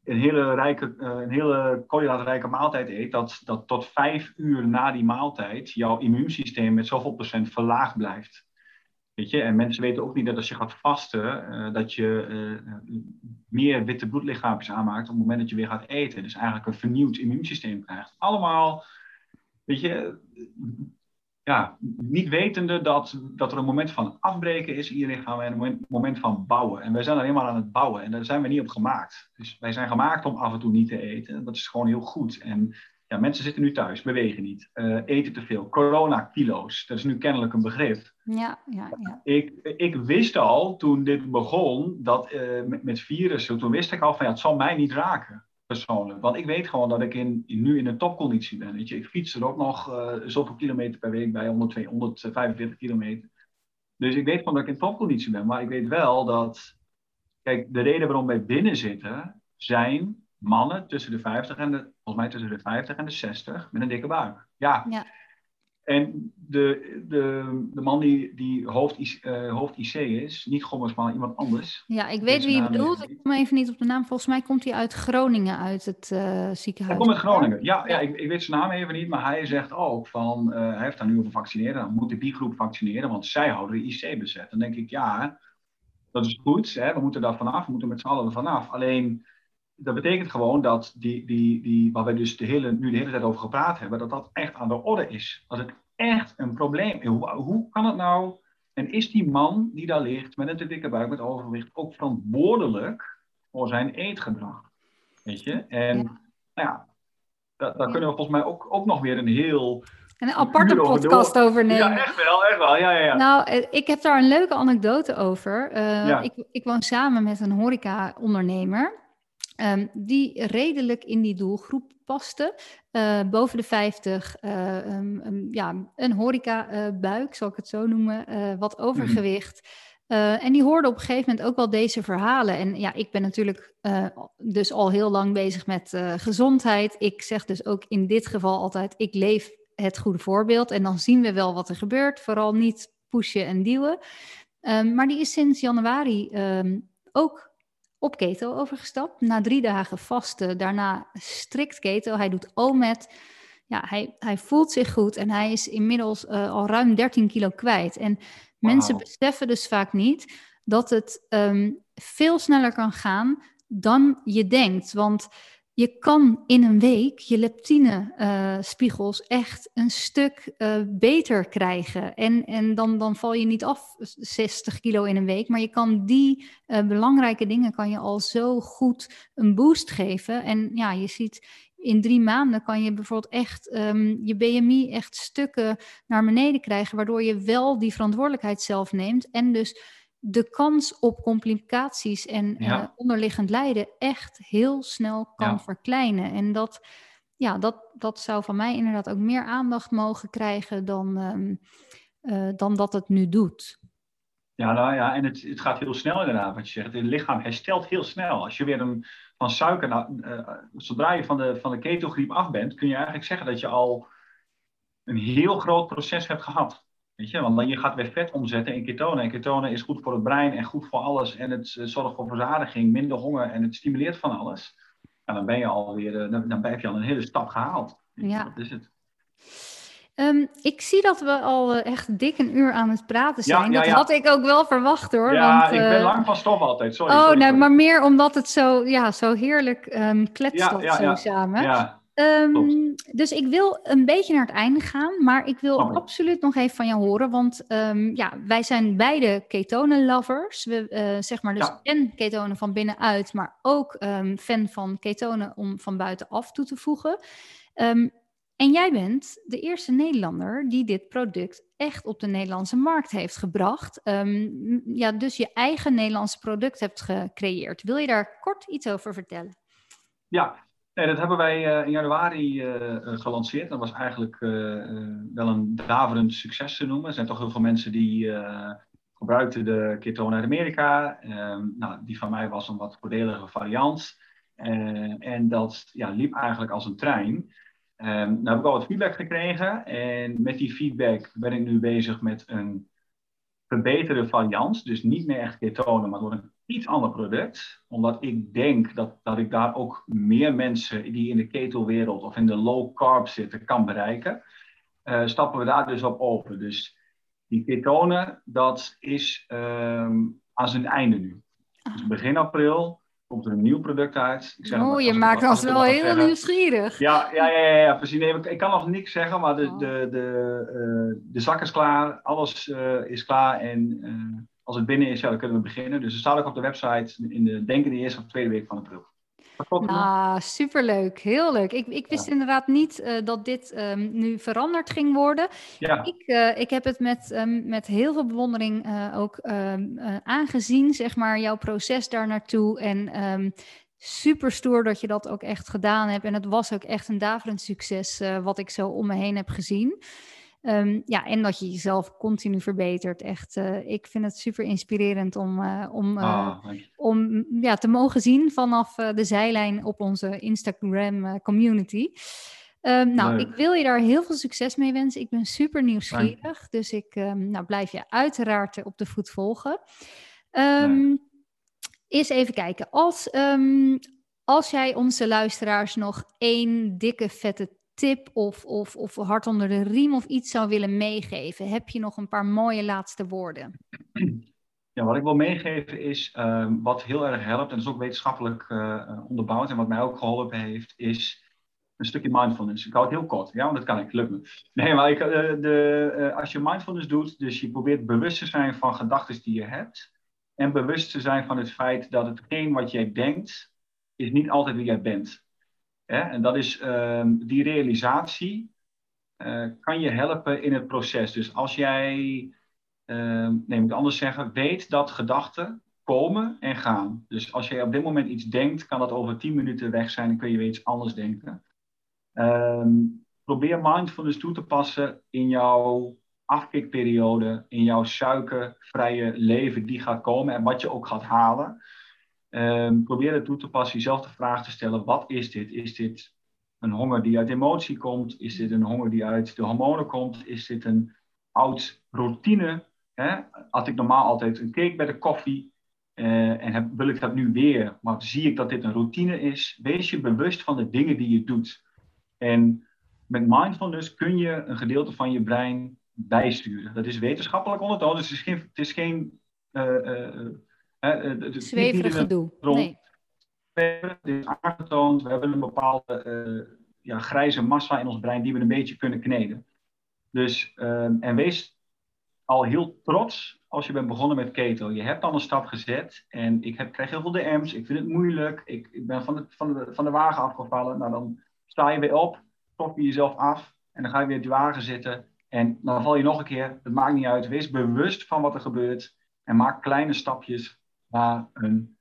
B: een hele, rijke, een hele koolhydraatrijke maaltijd eet, dat, dat tot vijf uur na die maaltijd jouw immuunsysteem met zoveel procent verlaagd blijft. Weet je? En mensen weten ook niet dat als je gaat vasten, uh, dat je uh, meer witte bloedlichaampjes aanmaakt op het moment dat je weer gaat eten. Dus eigenlijk een vernieuwd immuunsysteem krijgt. Allemaal, weet je, ja, niet wetende dat, dat er een moment van afbreken is in je lichaam en een moment, moment van bouwen. En wij zijn alleen maar aan het bouwen en daar zijn we niet op gemaakt. Dus wij zijn gemaakt om af en toe niet te eten. Dat is gewoon heel goed. En ja, mensen zitten nu thuis, bewegen niet, uh, eten te veel. Corona-kilo's, dat is nu kennelijk een begrip.
A: Ja, ja, ja.
B: Ik, ik wist al toen dit begon, dat uh, met, met virussen, toen wist ik al van ja, het zal mij niet raken. Persoonlijk. Want ik weet gewoon dat ik in, in, nu in een topconditie ben. Weet je. Ik fiets er ook nog uh, zoveel kilometer per week bij, 100, 145 kilometer. Dus ik weet gewoon dat ik in topconditie ben. Maar ik weet wel dat, kijk, de reden waarom wij binnen zitten, zijn mannen tussen de 50 en de, volgens mij tussen de 50 en de 60 met een dikke buik. Ja.
A: ja.
B: En de, de, de man die, die hoofd, uh, hoofd IC is, niet Gommers, maar iemand anders.
A: Ja, ik weet wie je bedoelt. Ik kom even niet op de naam. Volgens mij komt hij uit Groningen, uit het uh, ziekenhuis.
B: Hij komt uit Groningen, ja. ja. ik, ik weet zijn naam even niet, maar hij zegt ook van, uh, hij heeft daar nu over vaccineren. Dan moet de B-groep vaccineren, want zij houden de IC bezet. Dan denk ik, ja, Dat is goed, hè? we moeten daar vanaf, we moeten met z'n allen vanaf. Alleen, dat betekent gewoon dat die, die, die, waar we dus de hele, nu de hele tijd over gepraat hebben, dat dat echt aan de orde is. Dat het echt een probleem is. Hoe, hoe kan het nou, en is die man die daar ligt met een te dikke buik, met overgewicht, ook verantwoordelijk voor zijn eetgedrag? Weet je? En nou ja, daar, daar kunnen we volgens mij ook, ook nog weer een heel
A: een aparte podcast over nemen.
B: Ja, echt wel, echt wel. Ja, ja, ja.
A: Nou, eh, ik heb daar een leuke anekdote over. Uh, ik, ik woon samen met een horeca-ondernemer. Um, die redelijk in die doelgroep paste. Uh, boven de 50, uh, um, um, ja, een horeca-buik, zal ik het zo noemen, wat overgewicht. en die hoorde op een gegeven moment ook wel deze verhalen. En ja, ik ben natuurlijk dus al heel lang bezig met gezondheid. Ik zeg dus ook in dit geval altijd, ik leef het goede voorbeeld. En dan zien we wel wat er gebeurt. Vooral niet pushen en duwen. Maar die is sinds januari ook op keto overgestapt. Na drie dagen vasten, daarna strikt keto. Hij doet OMED. Ja, hij, hij voelt zich goed en hij is inmiddels uh, al ruim 13 kilo kwijt. En wow. mensen beseffen dus vaak niet dat het um, veel sneller kan gaan dan je denkt. Want je kan in een week je leptine-spiegels eh, echt een stuk uh, beter krijgen. En, en dan, dan val je niet af 60 kilo in een week, maar je kan die uh, belangrijke dingen kan je al zo goed een boost geven. En ja, je ziet in drie maanden kan je bijvoorbeeld echt um, je BMI echt stukken naar beneden krijgen, waardoor je wel die verantwoordelijkheid zelf neemt en dus de kans op complicaties en eh, onderliggend lijden echt heel snel kan verkleinen. En dat, ja, dat, dat zou van mij inderdaad ook meer aandacht mogen krijgen dan, eh, dan dat het nu doet.
B: Ja, nou ja, en het, het gaat heel snel inderdaad wat je zegt. Het lichaam herstelt heel snel. Als je weer een, van suiker, nou, uh, zodra je van de, van de ketogriep af bent, kun je eigenlijk zeggen dat je al een heel groot proces hebt gehad. Weet je, want dan je gaat weer vet omzetten in ketonen. En ketonen is goed voor het brein en goed voor alles. En het zorgt voor verzadiging, minder honger en het stimuleert van alles. En dan ben je alweer, eh, dan, dan heb je al een hele stap gehaald.
A: Ja. Dat is het. Um, ik zie dat we al uh, echt dik een uur aan het praten zijn. Ja, ja, dat had ik ook wel verwacht hoor.
B: Ja, want, uh, ik ben eh, lang van stof altijd. Sorry.
A: Oh,
B: sorry,
A: nee, maar meer omdat het zo, ja, zo heerlijk um, kletst zo samen. Ja. Um, dus ik wil een beetje naar het einde gaan, maar ik wil oh. absoluut nog even van jou horen, want um, ja, wij zijn beide ketonen-lovers. We uh, zeg maar dus ja. en ketonen van binnenuit, maar ook um, fan van ketonen om van buitenaf toe te voegen. en jij bent de eerste Nederlander die dit product echt op de Nederlandse markt heeft gebracht. ja, dus je eigen Nederlandse product hebt gecreëerd. Wil je daar kort iets over vertellen?
B: Ja, Nee, dat hebben wij uh, in januari uh, gelanceerd. Dat was eigenlijk wel een daverend succes te noemen. Er zijn toch heel veel mensen die gebruikten de ketonen uit Amerika. Ehm, nou, die van mij was een wat voordelige variant. en dat ja, liep eigenlijk als een trein. Um, nou heb ik al wat feedback gekregen. En met die feedback ben ik nu bezig met een verbeterde variant. Dus niet meer echt ketonen, maar door een iets ander product. Omdat ik denk dat, dat ik daar ook meer mensen die in de ketelwereld of in de low carb zitten kan bereiken. Uh, stappen we daar dus op over. Dus die ketonen, dat is um, aan zijn einde nu. Dus begin april komt er een nieuw product uit.
A: Ik zeg, oh, je maakt ons wel heel zeggen. nieuwsgierig.
B: Ja, ja, ja, ja, ja precies. Nee, ik kan nog niks zeggen, maar de, oh. de, de, uh, de zak is klaar, alles uh, is klaar en als het binnen is, ja, dan kunnen we beginnen. Dus het staat ook op de website in de, denk in de eerste of tweede week van april.
A: Nou, superleuk. Heel leuk. Ik, ik wist inderdaad niet uh, dat dit um, nu veranderd ging worden. Ja. Ik, uh, ik heb het met, um, met heel veel bewondering uh, ook um, aangezien, zeg maar, jouw proces daar naartoe. En super stoer dat je dat ook echt gedaan hebt. En het was ook echt een daverend succes wat ik zo om me heen heb gezien. Um, ja, en dat je jezelf continu verbetert. Echt, uh, ik vind het super inspirerend om, uh, om, uh, oh, om ja, te mogen zien vanaf de zijlijn op onze Instagram community. Um, nou, ik wil je daar heel veel succes mee wensen. Ik ben super nieuwsgierig. Dus ik um, nou, blijf je uiteraard op de voet volgen. Eens even kijken. Als, als jij onze luisteraars nog één dikke vette tip of, of, of hart onder de riem of iets zou willen meegeven, heb je nog een paar mooie laatste woorden?
B: Ja, wat ik wil meegeven is, ehm, wat heel erg helpt, en dat is ook wetenschappelijk uh, onderbouwd, en wat mij ook geholpen heeft, is een stukje mindfulness. Ik hou het heel kort, ja, want dat kan ik, lukt me. Nee, maar ik, uh, als je mindfulness doet, dus je probeert bewust te zijn van gedachten die je hebt, en bewust te zijn van het feit dat hetgeen wat jij denkt, is niet altijd wie jij bent. En dat is uh, die realisatie, kan je helpen in het proces. Dus als jij uh, nee, moet anders zeggen, weet dat gedachten komen en gaan. Dus als je op dit moment iets denkt, kan dat over 10 minuten weg zijn en kun je weer iets anders denken. Um, probeer mindfulness toe te passen in jouw afkikperiode, in jouw suikervrije leven die gaat komen en wat je ook gaat halen. Um, probeer het toe te passen, jezelf de vraag te stellen: wat is dit? Is dit een honger die uit emotie komt? Is dit een honger die uit de hormonen komt? Is dit een oud routine Hè, had ik normaal altijd een cake bij de koffie uh, en heb, wil ik dat nu weer, maar zie ik dat dit een routine is, wees je bewust van de dingen die je doet. En met mindfulness kun je een gedeelte van je brein bijsturen. Dat is wetenschappelijk ondertoond, dus het is geen... Uh,
A: uh, Zweverig gedoe. Nee.
B: Het is aangetoond, we hebben een bepaalde ja, grijze massa in ons brein die we een beetje kunnen kneden. Dus, ehm, en wees al heel trots als je bent begonnen met keto. Je hebt al een stap gezet en ik heb, krijg heel veel DM's. Ik vind het moeilijk. Ik, ik ben van de, van, de, van de wagen afgevallen. Nou, dan sta je weer op, top je jezelf af en dan ga je weer op die wagen zitten. En dan val je nog een keer. Het maakt niet uit. Wees bewust van wat er gebeurt en maak kleine stapjes naar een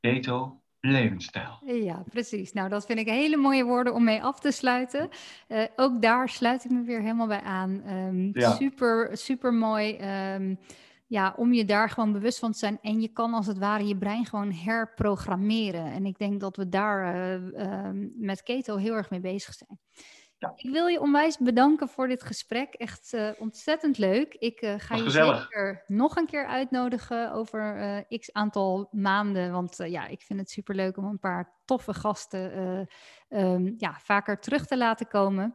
B: keto levensstijl.
A: Ja, precies. Nou, dat vind ik hele mooie woorden om mee af te sluiten. Uh, ook daar sluit ik me weer helemaal bij aan. Um, ja. Super, super mooi. Um, ja, om je daar gewoon bewust van te zijn. En je kan als het ware je brein gewoon herprogrammeren. En ik denk dat we daar uh, uh, met keto heel erg mee bezig zijn. Ja. Ik wil je onwijs bedanken voor dit gesprek. Echt uh, ontzettend leuk. Ik uh, ga je zeker nog een keer uitnodigen over uh, x aantal maanden. Want ja, ik vind het superleuk om een paar toffe gasten um, ja, vaker terug te laten komen.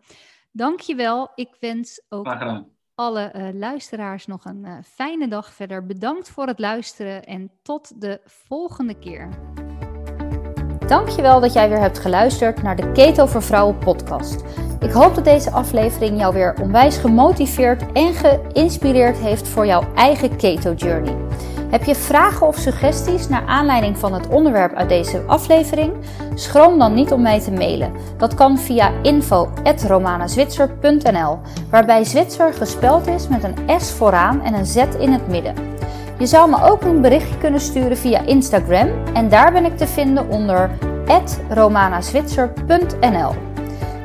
A: Dank je wel. Ik wens ook alle luisteraars nog een fijne dag verder. Bedankt voor het luisteren en tot de volgende keer. Dankjewel dat jij weer hebt geluisterd naar de Keto voor Vrouwen podcast. Ik hoop dat deze aflevering jou weer onwijs gemotiveerd en geïnspireerd heeft voor jouw eigen keto journey. Heb je vragen of suggesties naar aanleiding van het onderwerp uit deze aflevering? Schroom dan niet om mij te mailen. Dat kan via info@romanazwitser.nl, waarbij Zwitser gespeld is met een S vooraan en een Z in het midden. Je zou me ook een berichtje kunnen sturen via Instagram en daar ben ik te vinden onder romanazwitser.nl.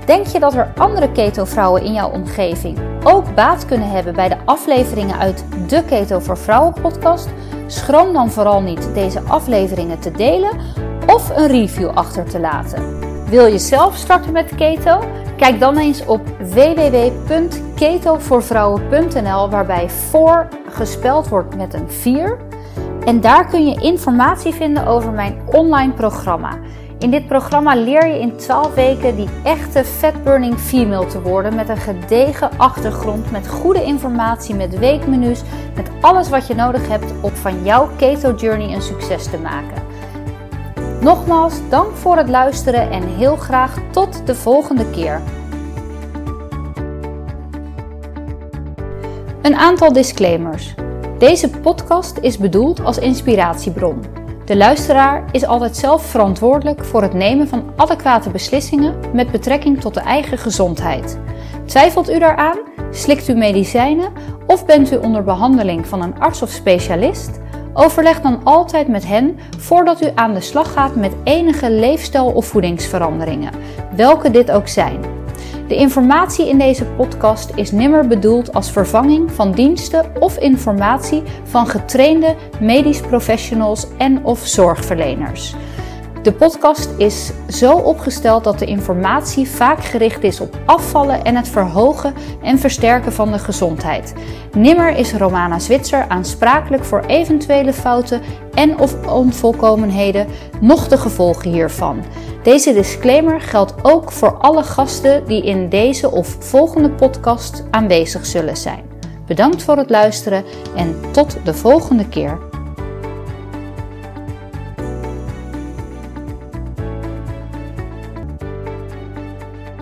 A: Denk je dat er andere keto-vrouwen in jouw omgeving ook baat kunnen hebben bij de afleveringen uit de Keto voor Vrouwen podcast? Schroom dan vooral niet deze afleveringen te delen of een review achter te laten. Wil je zelf starten met keto? Kijk dan eens op www.ketovoorvrouwen.nl waarbij voor gespeld wordt met een 4. En daar kun je informatie vinden over mijn online programma. In dit programma leer je in 12 weken die echte fatburning female te worden met een gedegen achtergrond, met goede informatie, met weekmenu's, met alles wat je nodig hebt om van jouw keto journey een succes te maken. Nogmaals, dank voor het luisteren en heel graag tot de volgende keer. Een aantal disclaimers. Deze podcast is bedoeld als inspiratiebron. De luisteraar is altijd zelf verantwoordelijk voor het nemen van adequate beslissingen met betrekking tot de eigen gezondheid. Twijfelt u daaraan? Slikt u medicijnen of bent u onder behandeling van een arts of specialist? Overleg dan altijd met hen voordat u aan de slag gaat met enige leefstijl- of voedingsveranderingen, welke dit ook zijn. De informatie in deze podcast is nimmer bedoeld als vervanging van diensten of informatie van getrainde medisch professionals en of zorgverleners. De podcast is zo opgesteld dat de informatie vaak gericht is op afvallen en het verhogen en versterken van de gezondheid. Nimmer is Romana Zwitser aansprakelijk voor eventuele fouten en of onvolkomenheden, noch de gevolgen hiervan. Deze disclaimer geldt ook voor alle gasten die in deze of volgende podcast aanwezig zullen zijn. Bedankt voor het luisteren en tot de volgende keer.